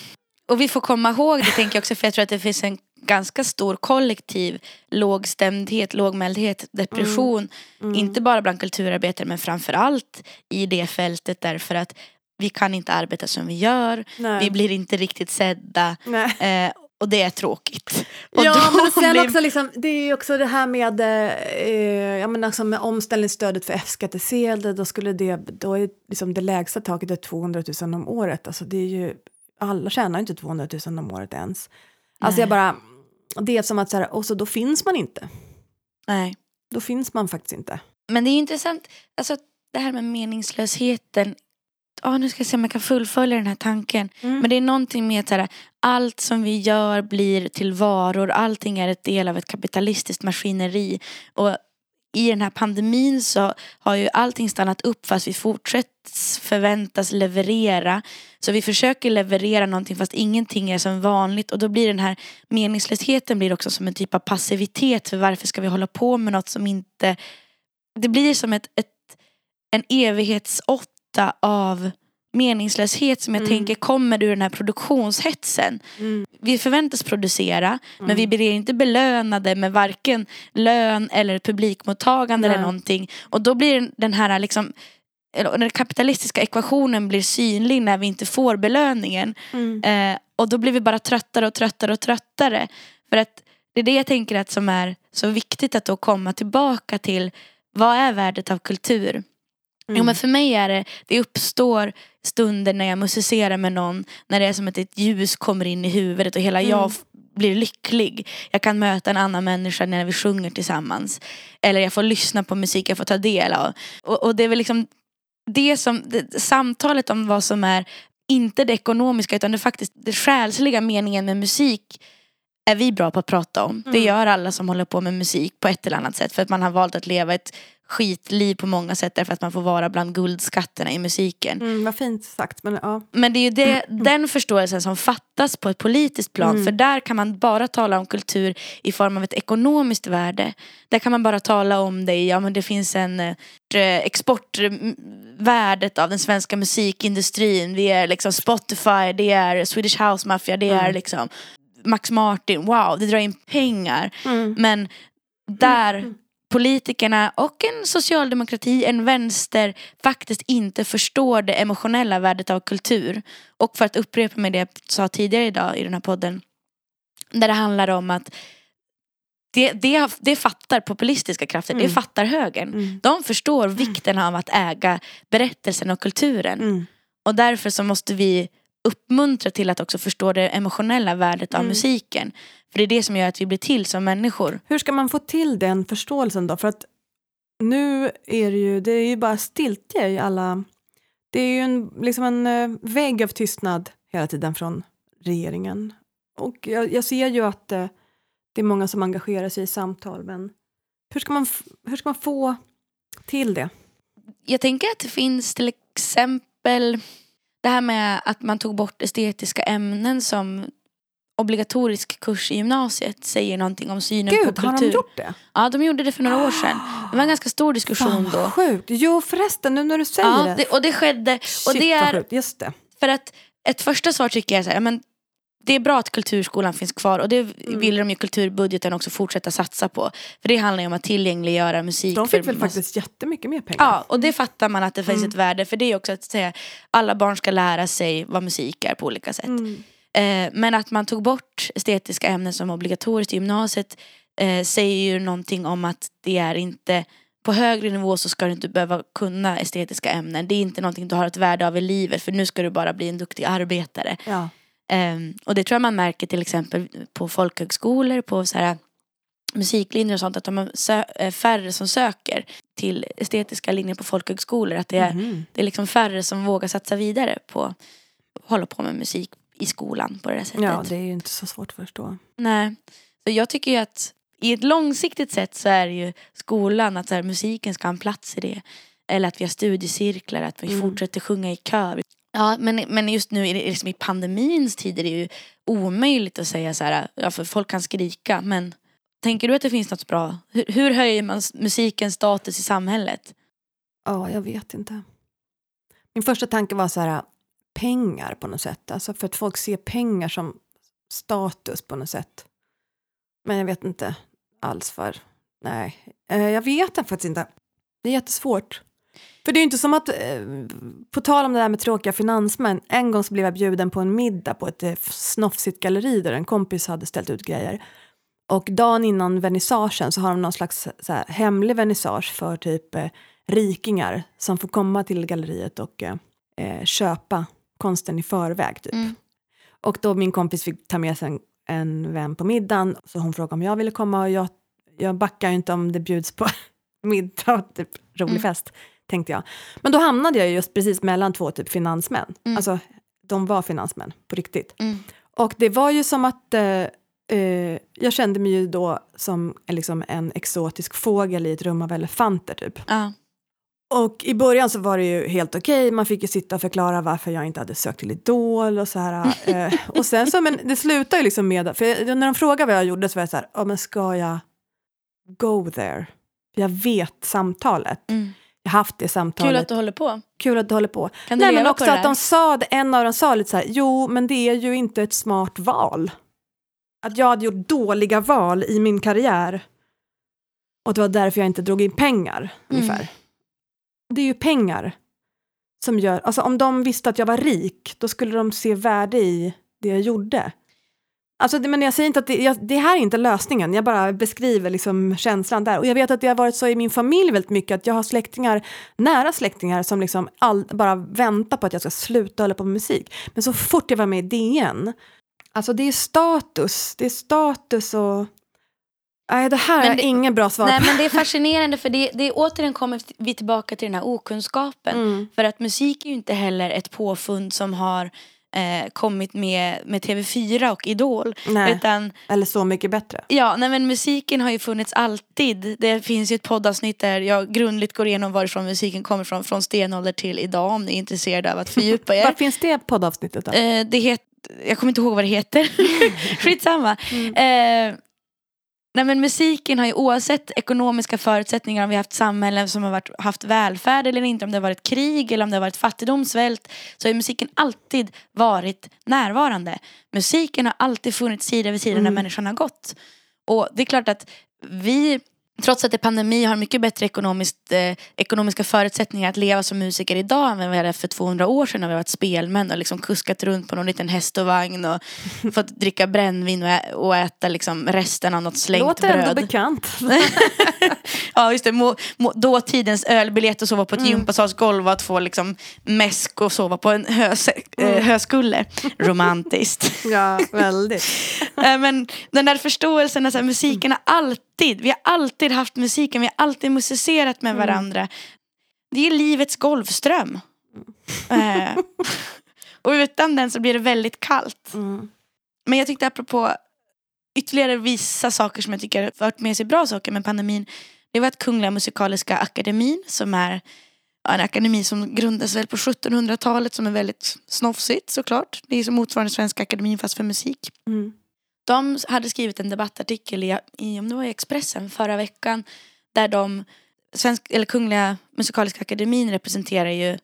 Och vi får komma ihåg det tänker jag också för jag tror att det finns en ganska stor kollektiv lågstämdhet, lågmäldhet, depression. Mm. Inte bara bland kulturarbetare men framförallt i det fältet därför att vi kan inte arbeta som vi gör. Nej. Vi blir inte riktigt sedda. Eh, och det är tråkigt. (laughs) Och ja, men sen blir- också liksom, det är ju också det här med, eh, jag menar, alltså med omställningsstödet för F-skattsedel, då skulle det, då är liksom det lägsta taket är 200 000 om året. Alltså det är ju, alla tjänar inte 200 000 om året ens. Alltså jag Nej. bara, det är som att så här, och så då finns man inte. Nej. Då finns man faktiskt inte. Men det är intressant, alltså det här med meningslösheten. Ja, nu ska jag se om jag kan fullfölja den här tanken. Mm. Men det är någonting med att allt som vi gör blir till varor. Allting är ett del av ett kapitalistiskt maskineri. Och i den här pandemin så har ju allting stannat upp fast vi fortsätter förväntas leverera. Så vi försöker leverera någonting fast ingenting är som vanligt. Och då blir den här meningslösheten blir också som en typ av passivitet. För varför ska vi hålla på med något som inte... Det blir som ett, ett, en evighetsåtta av meningslöshet som jag Mm. tänker kommer ur den här produktionshetsen. Mm. Vi förväntas producera men Mm. vi blir inte belönade med varken lön eller publikmottagande Nej. eller någonting. Och då blir den här liksom den kapitalistiska ekvationen blir synlig när vi inte får belöningen. Mm. Eh, och då blir vi bara tröttare och tröttare och tröttare. För att det är det jag tänker att som är så viktigt att då komma tillbaka till vad är värdet av kultur? Jo Mm. men för mig är det, det uppstår stunder när jag musicerar med någon, när det är som att ett ljus kommer in i huvudet och hela Mm. jag blir lycklig. Jag kan möta en annan människa när vi sjunger tillsammans. Eller jag får lyssna på musik jag får ta del av. Och, och det är väl liksom det som, det, samtalet om vad som är inte det ekonomiska utan det faktiskt det själsliga meningen med musik är vi bra på att prata om. Det Mm. gör alla som håller på med musik på ett eller annat sätt. För att man har valt att leva ett skitliv på många sätt därför att man får vara bland guldskatterna i musiken. Mm, vad fint sagt, men ja. Men det är ju det, den förståelsen som fattas på ett politiskt plan. Mm. För där kan man bara tala om kultur i form av ett ekonomiskt värde. Där kan man bara tala om det ja men det finns en eh, exportvärdet av den svenska musikindustrin. Vi är liksom Spotify, det är Swedish House Mafia, det är Mm. liksom Max Martin, wow det drar in pengar. Mm. Men där politikerna och en socialdemokrati, en vänster faktiskt inte förstår det emotionella värdet av kultur. Och för att upprepa mig det jag sa tidigare idag i den här podden. Där det handlar om att det, det, det fattar populistiska krafter, det Mm. fattar högern. Mm. De förstår vikten av att äga berättelsen och kulturen. Mm. Och därför så måste vi uppmuntra till att också förstå det emotionella värdet av Mm. musiken. För det är det som gör att vi blir till som människor. Hur ska man få till den förståelsen då? För att nu är det ju, det är ju bara stiltje i alla... Det är ju en, liksom en eh, vägg av tystnad hela tiden från regeringen. Och jag, jag ser ju att eh, det är många som engagerar sig i samtal, men hur ska man, hur ska man få till det? Jag tänker att det finns till exempel det här med att man tog bort estetiska ämnen som obligatorisk kurs i gymnasiet säger någonting om synen Gud, på har kultur. de gjort det? Ja, de gjorde det för några år sedan. Det var en ganska stor Fan diskussion då. vad sjukt. Jo förresten, nu när du säger Ja, det. det, och det skedde. Och Shit, det vad är. Just det. för att ett första svar tycker jag är så här, ja, men det är bra att kulturskolan finns kvar och det Mm. vill de ju kulturbudgeten också fortsätta satsa på. För det handlar ju om att tillgängliggöra musik. De fick väl massa- faktiskt jättemycket mer pengar. Ja, och det fattar man att det finns Mm. ett värde. För det är också att säga alla barn ska lära sig vad musik är på olika sätt. Mm. Eh, men att man tog bort estetiska ämnen som obligatoriskt i gymnasiet eh, säger ju någonting om att det är inte på högre nivå så ska du inte behöva kunna estetiska ämnen. Det är inte någonting du har ett värde av i livet för nu ska du bara bli en duktig arbetare. Ja. Ehm, och det tror jag man märker till exempel på folkhögskolor, på så här musiklinjer och sånt att de sö- eh, färre som söker till estetiska linjer på folkhögskolor. Att det är, Mhm. det är liksom färre som vågar satsa vidare på att hålla på med musik i skolan på det här sättet. ja, det är ju inte så svårt att förstå. Nej. Så jag tycker ju att i ett långsiktigt sätt så är det ju skolan att så här, musiken ska ha en plats i det. Eller att vi har studiecirklar, att vi Mm. fortsätter sjunga i kör. Ja, men, men just nu i, liksom i pandemins tid är det ju omöjligt att säga så här, ja, för folk kan skrika. Men tänker du att det finns något bra? Hur, hur höjer man musikens status i samhället? Ja, jag vet inte. Min första tanke var så här, pengar på något sätt. Alltså för att folk ser pengar som status på något sätt. Men jag vet inte alls för. Nej, eh, jag vet faktiskt inte. Det är jättesvårt. För det är ju inte som att, eh, på tal om det där med tråkiga finansmän, en gång så blev jag bjuden på en middag på ett eh, snofsigt galleri där en kompis hade ställt ut grejer. Och dagen innan vernissagen så har de någon slags så här, hemlig vernissage för typ eh, rikingar som får komma till galleriet och eh, eh, köpa konsten i förväg. Typ. Mm. Och då min kompis fick ta med sig en, en vän på middagen så hon frågade om jag ville komma och jag, jag backar ju inte om det bjuds på (laughs) middag typ rolig Mm. fest, tänkte jag. Men då hamnade jag just precis mellan två typ finansmän. Mm. Alltså, de var finansmän på riktigt. Mm. Och det var ju som att eh, eh, jag kände mig ju då som en, liksom en exotisk fågel i ett rum av elefanter typ. Ja. Och i början så var det ju helt okej, man fick ju sitta och förklara varför jag inte hade sökt till Idol och så här. (laughs) Eh, och sen så, men det slutar ju liksom med, för jag, när de frågade vad jag gjorde så var jag så här, ja men ska jag go there? Jag vet samtalet. Mm. Haft det samtalet. Kul att du håller på. Kul att du håller på. Kan du Nej men leva också på det att de sa, en av dem sa lite så här, jo men det är ju inte ett smart val. Att jag hade gjort dåliga val i min karriär. Och det var därför jag inte drog in pengar, Mm. ungefär. Det är ju pengar som gör, alltså om de visste att jag var rik, då skulle de se värde i det jag gjorde. Alltså, det, men jag säger inte att det, jag, det här är inte lösningen, jag bara beskriver liksom känslan där. Och jag vet att det har varit så i min familj väldigt mycket, att jag har släktingar, nära släktingar som liksom all, bara väntar på att jag ska sluta hålla på med musik. Men så fort jag var med i DN, alltså det är status, det är status och... Nej, det här Men är det- ingen bra svar Nej på. men det är (laughs) fascinerande för det, det är återigen kommer vi tillbaka till den här okunskapen. Mm. För att musik är ju inte heller ett påfund som har eh, kommit med, med TV4 och Idol. Nej. Utan Eller Så mycket bättre. ja, nej, men musiken har ju funnits alltid. Det finns ju ett poddavsnitt där jag grundligt går igenom varifrån musiken kommer från. Från stenålder till idag om ni är intresserade av att fördjupa er. (laughs) Var finns det poddavsnittet då? Eh, det het, jag kommer inte ihåg vad det heter. (laughs) Skitsamma. Eh, nej men musiken har ju oavsett ekonomiska förutsättningar om vi har haft samhällen som har varit, haft välfärd eller inte, om det har varit krig eller om det har varit fattigdom, svält, så har musiken alltid varit närvarande. Musiken har alltid funnits sida vid sida när människan har gått. Och det är klart att vi Trots att det är pandemi har mycket bättre ekonomiskt, eh, ekonomiska förutsättningar att leva som musiker idag än vi hade för 200 år sedan när vi varit spelmän och liksom kuskat runt på någon liten häst och vagn och (laughs) fått dricka brännvin och, ä- och äta liksom resten av något slängt Låter ändå bröd. bekant. (laughs) (laughs) (laughs) Ja just det, må, må, dåtidens ölbiljett och sova på ett Mm. gympasalsgolv och att få liksom mäsk och sova på en höse, Mm. eh, höskulle. (laughs) Romantiskt. ja, väldigt. (laughs) Eh, Men den där förståelsen att så här, musiken har alltid, vi har alltid haft musiken, vi har alltid musicerat med varandra. Det är livets golfström. Eh, och utan den så blir det väldigt kallt. Mm. Men jag tyckte apropå ytterligare vissa saker som jag tycker har fört med sig bra saker med pandemin. Det var att Kungliga Musikaliska Akademin som är en akademi som grundades väl på 1700-talet som är väldigt snofsigt såklart. Det är som motsvarande Svenska Akademin fast för musik. Mm. De hade skrivit en debattartikel i, i, om det var i Expressen förra veckan där de, svensk, eller Kungliga Musikaliska Akademin representerar ju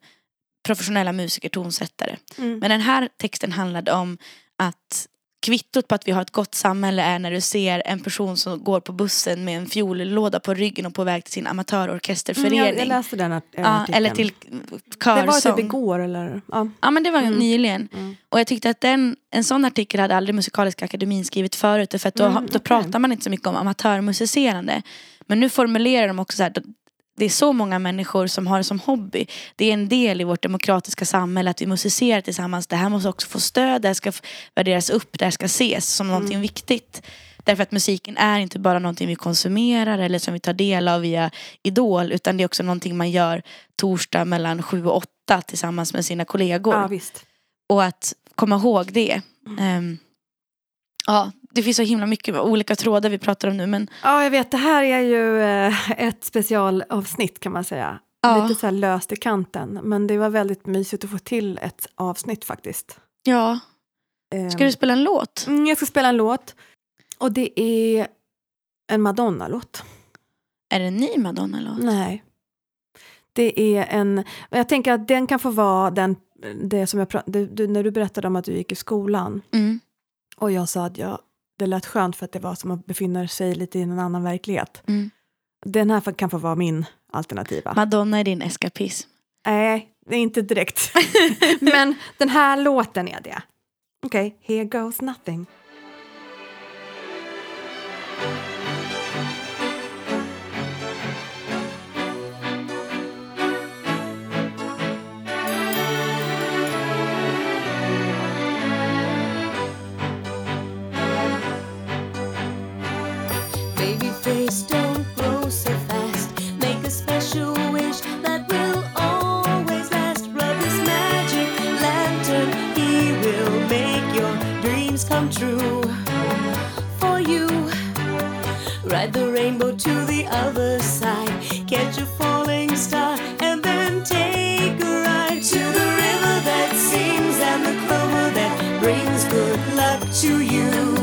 professionella musiker, tonsättare. Mm. Men den här texten handlade om att kvittot på att vi har ett gott samhälle är när du ser en person som går på bussen med en fiollåda på ryggen och på väg till sin Mm, amatörorkesterförening. jag, jag läste den art- ja, artikeln. eller till Det var körsång. typ igår eller? Ja. Ja men det var Mm. nyligen. Mm. Och jag tyckte att den, en sån artikel hade aldrig Musikaliska akademin skrivit förut. För att då, Mm, då okej. pratar man inte så mycket om amatörmusicerande. Men nu formulerar de också så här. Det är så många människor som har det som hobby. Det är en del i vårt demokratiska samhälle att vi musicerar tillsammans. Det här måste också få stöd, det här ska värderas upp, det här ska ses som någonting Mm. viktigt. Därför att musiken är inte bara någonting vi konsumerar eller som vi tar del av via Idol. Utan det är också någonting man gör torsdag mellan sju och åtta tillsammans med sina kollegor. ja, visst. Och att komma ihåg det. Mm. Ehm, ja, det finns så himla mycket olika trådar vi pratar om nu. Men Ja, jag vet. Det här är ju eh, ett specialavsnitt kan man säga. Ja. Lite så här löst i kanten. Men det var väldigt mysigt att få till ett avsnitt faktiskt. ja, Eh, ska du spela en låt? mm, jag ska spela en låt. Och det är en Madonna-låt. Är det en ny Madonna-låt? Nej. Det är en... Jag tänker att den kan få vara den, det som jag pratade... Du, när du berättade om att du gick i skolan Mm. och jag sa att jag, det lät skönt för att det var som att befinna sig lite i en annan verklighet. Mm. Den här kan få vara min alternativa. Madonna är din eskapism. Nej, det är inte direkt. (laughs) Men den här låten är det. Okej, here goes nothing. Face, don't grow so fast. Make a special wish that will always last. Rub this magic lantern, he will make your dreams come true. For you, ride the rainbow to the other side. Catch a falling star and then take a ride to the river that sings and the clover that brings good luck to you.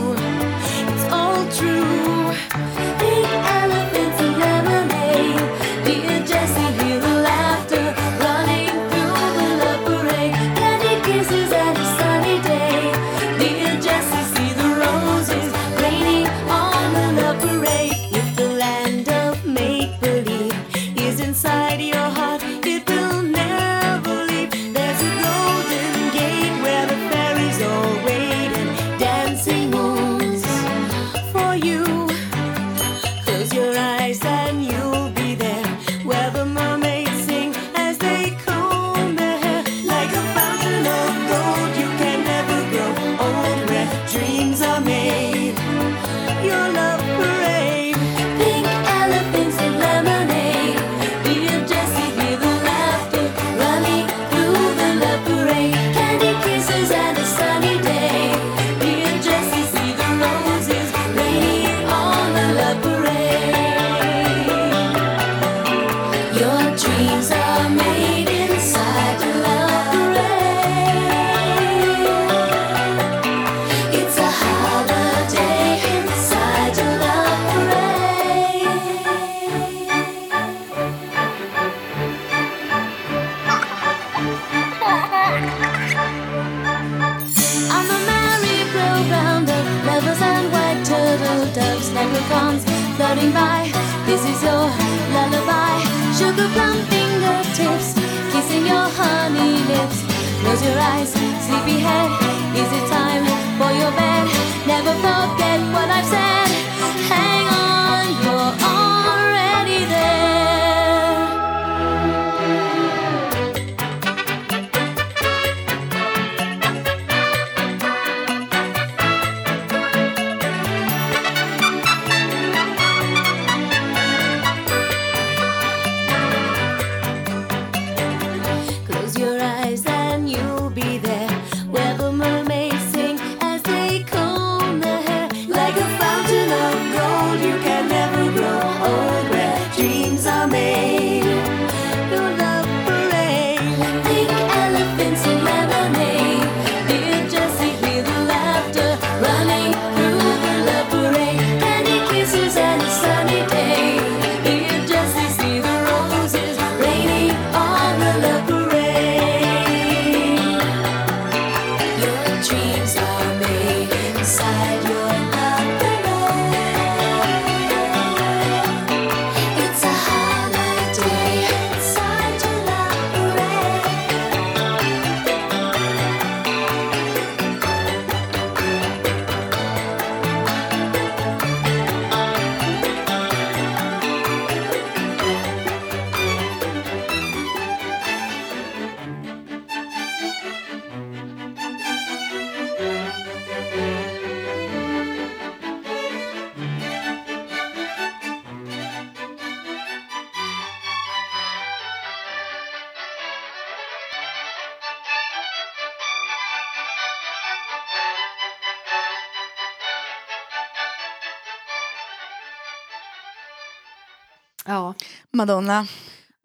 Madonna.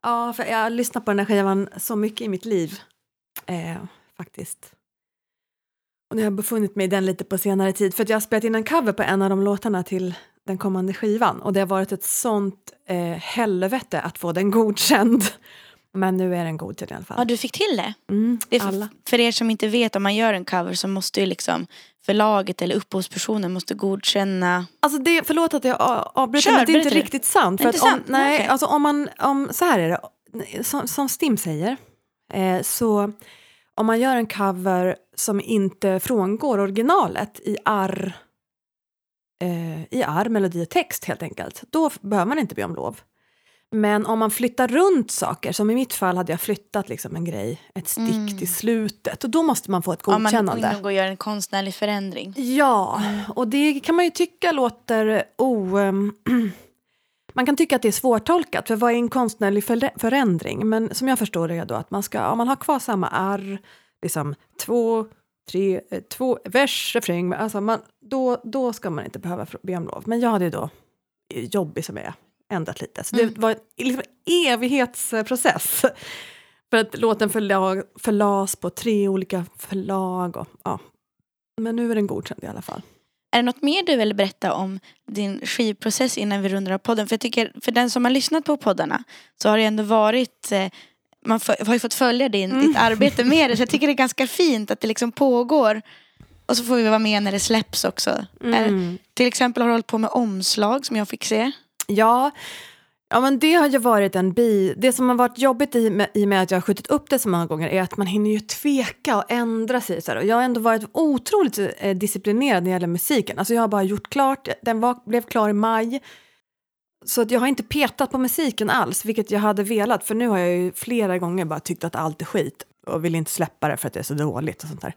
Ja, för jag har lyssnat på den här skivan så mycket i mitt liv. Eh, faktiskt. Och nu har jag befunnit mig i den lite på senare tid. För att jag har spelat in en cover på en av de låtarna till den kommande skivan. Och det har varit ett sånt eh, helvete att få den godkänd. Men nu är den godkänd i alla Ja, fall. du fick till det. Mm, det för, alla. för er som inte vet, om man gör en cover så måste ju liksom förlaget eller upphovspersonen måste godkänna. Alltså det, förlåt att jag avbryter, men det är inte riktigt sant. För Inte att om, sant? nej, Okej. alltså om man, om, så här är det, som, som Stim säger, eh, så om man gör en cover som inte frångår originalet i arr, eh, i arr, melodi och text helt enkelt, då behöver man inte be om lov. Men om man flyttar runt saker, som i mitt fall hade jag flyttat liksom en grej, ett stick Mm. till slutet, och då måste man få ett Om man godkännande. går in och gör en konstnärlig förändring. Ja, och det kan man ju tycka låter o... ehm, (clears throat) man kan tycka att det är svårtolkat, för vad är en konstnärlig förä- förändring? Men som jag förstår det är då att man ska, om man har kvar samma R, liksom två, tre, eh, två, vers, refräng, alltså man, då, då ska man inte behöva be om lov. Men jag hade ju då, eh, jobbig som jag är, ändrat lite. Så Mm. det var en liksom, evighetsprocess. För att låten förlag, förlas på tre olika förlag och ja. Men nu är den godkänd i alla fall. Är det något mer du vill berätta om din skivprocess innan vi rundar av podden? För jag tycker, för den som har lyssnat på poddarna så har det ändå varit eh, man har ju fått följa din, Mm. ditt arbete med det så jag tycker det är ganska fint att det liksom pågår. Och så får vi vara med när det släpps också. Är, Mm. till exempel har du hållit på med omslag som jag fick se. Ja, ja, men det har ju varit en bi... Det som har varit jobbigt i, med, i och med att jag har skjutit upp det så många gånger är att man hinner ju tveka och ändra sig. Så här. Och jag har ändå varit otroligt eh, disciplinerad när det gäller musiken. Alltså jag har bara gjort klart, den var, blev klar i maj. Så att jag har inte petat på musiken alls, vilket jag hade velat. För nu har jag ju flera gånger bara tyckt att allt är skit och vill inte släppa det för att det är så dåligt och sånt där.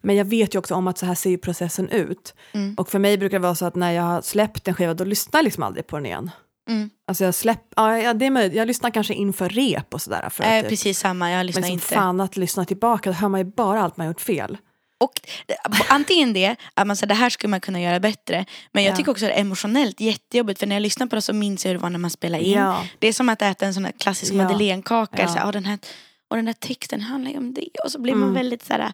Men jag vet ju också om att så här ser processen ut. Mm. Och för mig brukar det vara så att när jag har släppt en skiva då lyssnar jag liksom aldrig på den igen. Mm. Alltså jag släpp, ja, det är möjligt. Jag lyssnar kanske inför rep och sådär. För Eh, att, precis samma, jag men lyssnar som inte. fan att lyssna tillbaka, då hör man ju bara allt man gjort fel. Och det- antingen det, att man säger det här skulle man kunna göra bättre. Men jag Ja. tycker också att det är emotionellt jättejobbigt för när jag lyssnar på det så minns jag hur det var när man spelade in. Ja. Det är som att äta en sån här klassisk Ja. madeleinekaka. Ja. Så, här, "Ah, den här, och den här texten handlar ju om det. Och så blir man Mm. väldigt så här,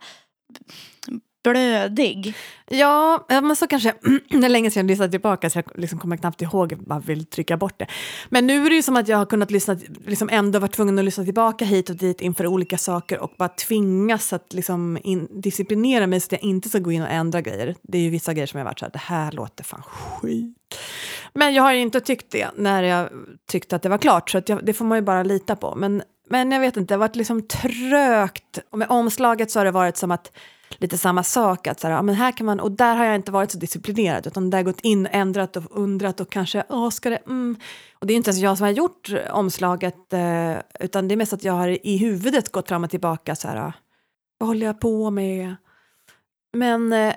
blödig. Ja, men så kanske, (clears throat) det är länge sedan jag lyssnade tillbaka så jag liksom kommer knappt ihåg, jag vill trycka bort det. Men nu är det ju som att jag har kunnat lyssna, liksom ändå varit tvungen att lyssna tillbaka hit och dit inför olika saker och bara tvingas att liksom in, disciplinera mig så att jag inte ska gå in och ändra grejer. Det är ju vissa grejer som jag varit så här, det här låter fan skit. Men jag har ju inte tyckt det när jag tyckte att det var klart, så jag, det får man ju bara lita på. Men, men jag vet inte, det har varit liksom trögt. Och med omslaget så har det varit som att lite samma sak. Att så här, ja, men här kan man, och där har jag inte varit så disciplinerad utan där gått in, ändrat och undrat och kanske, åh ska det, mm. Och det är inte ens jag som har gjort omslaget eh, utan det är mest att jag har i huvudet gått fram och tillbaka så här, vad håller jag på med? Men eh,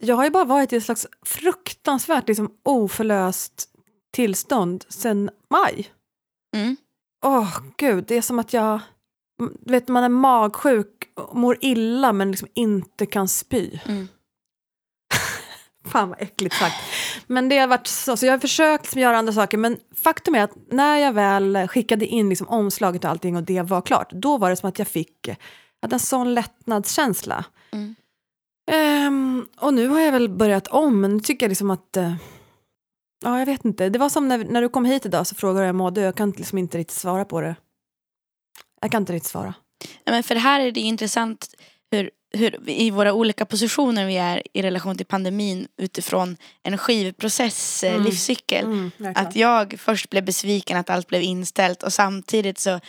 jag har ju bara varit i ett slags fruktansvärt liksom, oförlöst tillstånd sen maj. Mm. Åh gud, det är som att jag, du vet man är magsjuk mår illa men liksom inte kan spy. Mm. (laughs) Fan vad äckligt sagt. Men det har varit så, så jag har försökt liksom göra andra saker men faktum är att när jag väl skickade in liksom omslaget och allting och det var klart, då var det som att jag fick hade en sån lättnadskänsla. Mm. Ehm, och nu har jag väl börjat om, men nu tycker jag liksom att... eh, ja, jag vet inte. Det var som när, när du kom hit idag så frågade jag hur jag mådde jag kan liksom inte riktigt svara på det. Jag kan inte riktigt svara. Ja, men för här är det intressant hur, hur i våra olika positioner vi är i relation till pandemin utifrån en skivprocess, eh, Mm. livscykel. Att jag först blev besviken att allt blev inställt och samtidigt så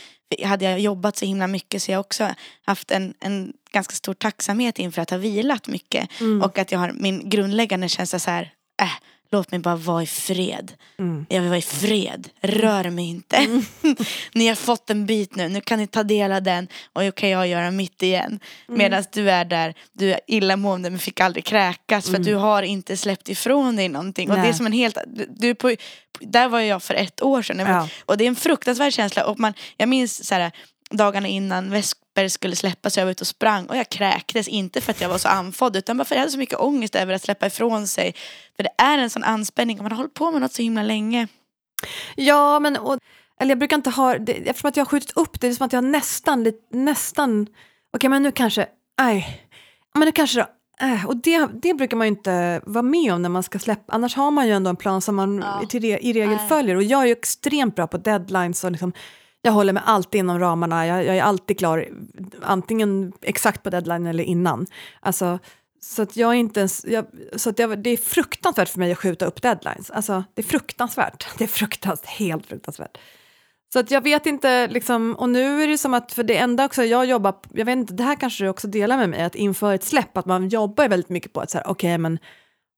hade jag jobbat så himla mycket så jag också haft en, en ganska stor tacksamhet inför att ha vilat mycket. Mm. Och att jag har min grundläggande känsla så här, äh, låt mig bara vara i fred. Mm. Jag vill vara i fred, rör mig inte. (laughs) ni har fått en bit nu, nu kan ni ta del av den och nu kan jag göra mitt igen. Mm. Medan du är där, du är illamående men fick aldrig kräkas för att du har inte släppt ifrån dig någonting. Och det är Mm. Som en helt, du på, där var jag för ett år sedan. Ja. Och det är en fruktansvärd känsla. Och man, jag minns så här, dagarna innan Vesper skulle släppas, jag var ute och sprang och jag kräktes. Inte för att jag var så andfådd utan bara för att jag hade så mycket ångest över att släppa ifrån sig. För det är en sån anspänning och man har hållit på med något så himla länge. Ja, men och, eller jag brukar inte ha, det, eftersom att jag har skjutit upp det, det är som att jag nästan, nästan, okej men nu kanske, nej, men nu kanske då, äh, och det, det brukar man ju inte vara med om när man ska släppa, annars har man ju ändå en plan som man Ja. till re, i regel Nej. följer och jag är ju extremt bra på deadlines och liksom, jag håller mig alltid inom ramarna, jag, jag är alltid klar, antingen exakt på deadline eller innan. Alltså, så att jag är inte ens, jag, så att jag, det är fruktansvärt för mig att skjuta upp deadlines. Alltså, det är fruktansvärt. (laughs) Det är fruktansvärt, helt fruktansvärt. Så att jag vet inte, liksom, och nu är det som att, för det enda också jag jobbar, jag vet inte, det här kanske du också delar med mig, att inför ett släpp, att man jobbar väldigt mycket på att så här, okej okay, men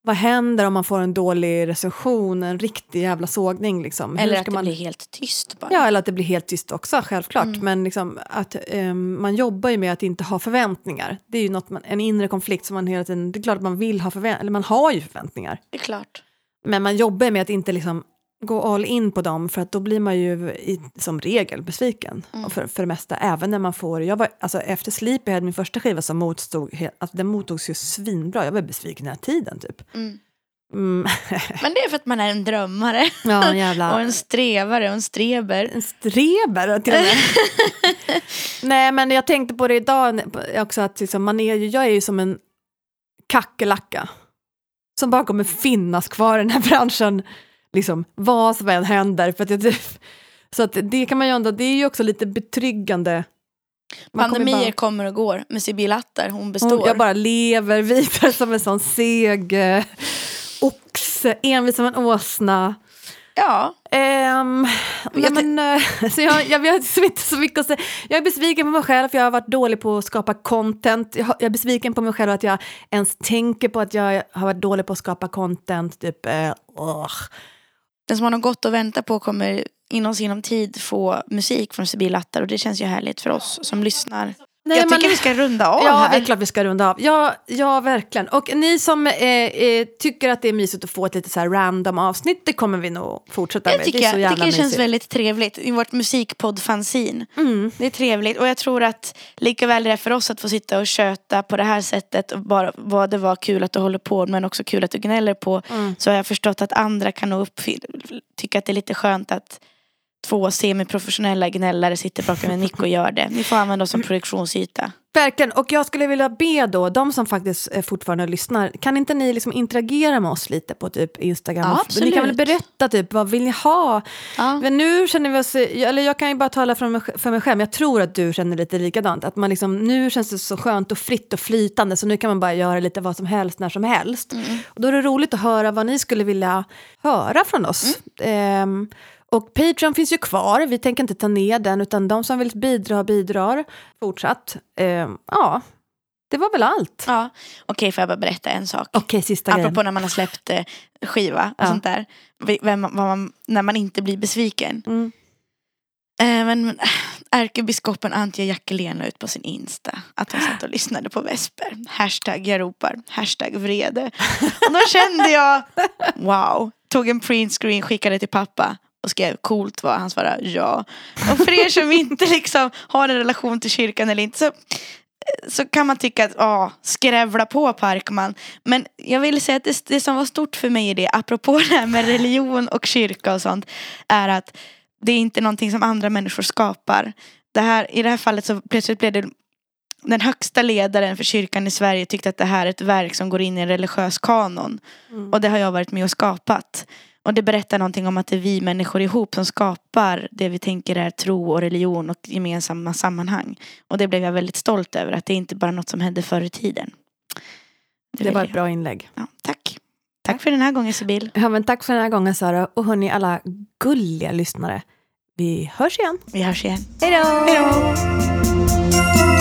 vad händer om man får en dålig recension, en riktig jävla sågning liksom? Eller att det man... blir helt tyst bara. Ja, eller att det blir helt tyst också, självklart. Mm. Men liksom att ehm, man jobbar ju med att inte ha förväntningar. Det är ju något man, en inre konflikt som man hela tiden, det är klart att man vill ha förväntningar, eller man har ju förväntningar. Det är klart. Men man jobbar med att inte liksom gå all in på dem för att då blir man ju i, som regel besviken. Mm. För, för det mesta, även när man får, jag var, alltså efter Sleepyhead, min första skiva som motstod, alltså den mottogs ju svinbra, jag var besviken hela tiden typ. Mm. Mm. (laughs) Men det är för att man är en drömmare. ja, jävla... (laughs) Och en strävare och en streber. En streber till och med. (laughs) Nej men jag tänkte på det idag också att liksom, man är ju, jag är ju som en kackerlacka. Som bara kommer finnas kvar i den här branschen. Liksom vad som än händer. För att jag, så att det kan man ju ändå, det är ju också lite betryggande. Man kommer Pandemier bara- kommer och går. Men Sibyl Attar, hon består. hon, jag bara lever vidare som en sån seg eh, oxe, envis som en åsna. Ja, nej, Jag men, eh, (laughs) så jag, jag vet liksom inte så mycket att säga. Jag är besviken på mig själv för jag har varit dålig på att skapa content. Jag, har- jag är besviken på mig själv att jag ens tänker på att jag har varit dålig på att skapa content. Typ, åh den som har gått och väntat på kommer inom sinom tid få musik från Sibyl Attar och det känns ju härligt för oss som lyssnar. Nej, jag tycker vi ska runda av Ja, här. det är klart vi ska runda av. Ja, ja verkligen. Och ni som eh, eh, tycker att det är mysigt att få ett lite så här random avsnitt, det kommer vi nog fortsätta Jag med. tycker, det är så jag tycker det känns mysigt. väldigt trevligt i vårt musikpodd-fanzine. Mm. Det är trevligt och jag tror att lika väl det är för oss att få sitta och köta på det här sättet och bara vad det var kul att du håller på men också kul att du gnäller på Mm. så har jag förstått att andra kan nog tycka att det är lite skönt att två semiprofessionella gnällare sitter bakom en mick och gör det. Ni får använda oss som produktionsyta. Verkligen, och jag skulle vilja be då, de som faktiskt eh, fortfarande lyssnar, kan inte ni liksom interagera med oss lite på typ Instagram? Ja, Och ni kan väl absolut. berätta typ, vad vill ni ha? Ja. Men nu känner vi oss, eller jag kan ju bara tala för mig, för mig själv, men jag tror att du känner lite likadant. Att man liksom, nu känns det så skönt och fritt och flytande, så nu kan man bara göra lite vad som helst, när som helst. Och då är det roligt att höra vad ni skulle vilja höra från oss. Ehm, och Patreon finns ju kvar, vi tänker inte ta ner den, utan de som vill bidra bidrar fortsatt. Ehm, ja, det var väl allt. Ja. Okej, får jag bara berätta en sak? Okej, sista Apropå grejen. när man har släppt eh, skiva och Ja. sånt där. Vem, man, när man inte blir besviken. Mm. Eh, men, ärkebiskopen Antje Jackelén la ut på sin Insta att hon satt och lyssnade på Vesper. Hashtag jag ropar, hashtag vrede. Och då kände jag, wow. Tog en printscreen, skickade till pappa och skrev coolt var han svarade ja. Och för er som inte liksom har en relation till kyrkan eller inte så så kan man tycka att ja, skrävla på Parkman. Men jag vill säga att det, det som var stort för mig i det, apropå det här med religion och kyrka och sånt, är att det är inte någonting som andra människor skapar. Det här, I det här fallet så plötsligt blev det den högsta ledaren för kyrkan i Sverige tyckte att det här är ett verk som går in i en religiös kanon. Och det har jag varit med och skapat. Och det berättar någonting om att det är vi människor ihop som skapar det vi tänker är tro och religion och gemensamma sammanhang. Och det blev jag väldigt stolt över, att det är inte bara något som hände förr i tiden. Det vill var ett bra inlägg. Ja, tack. Tack för den här gången Sibyl. Ja, men tack för den här gången Sara. Och hörni alla gulliga lyssnare. Vi hörs igen. Vi hörs igen. Hej då!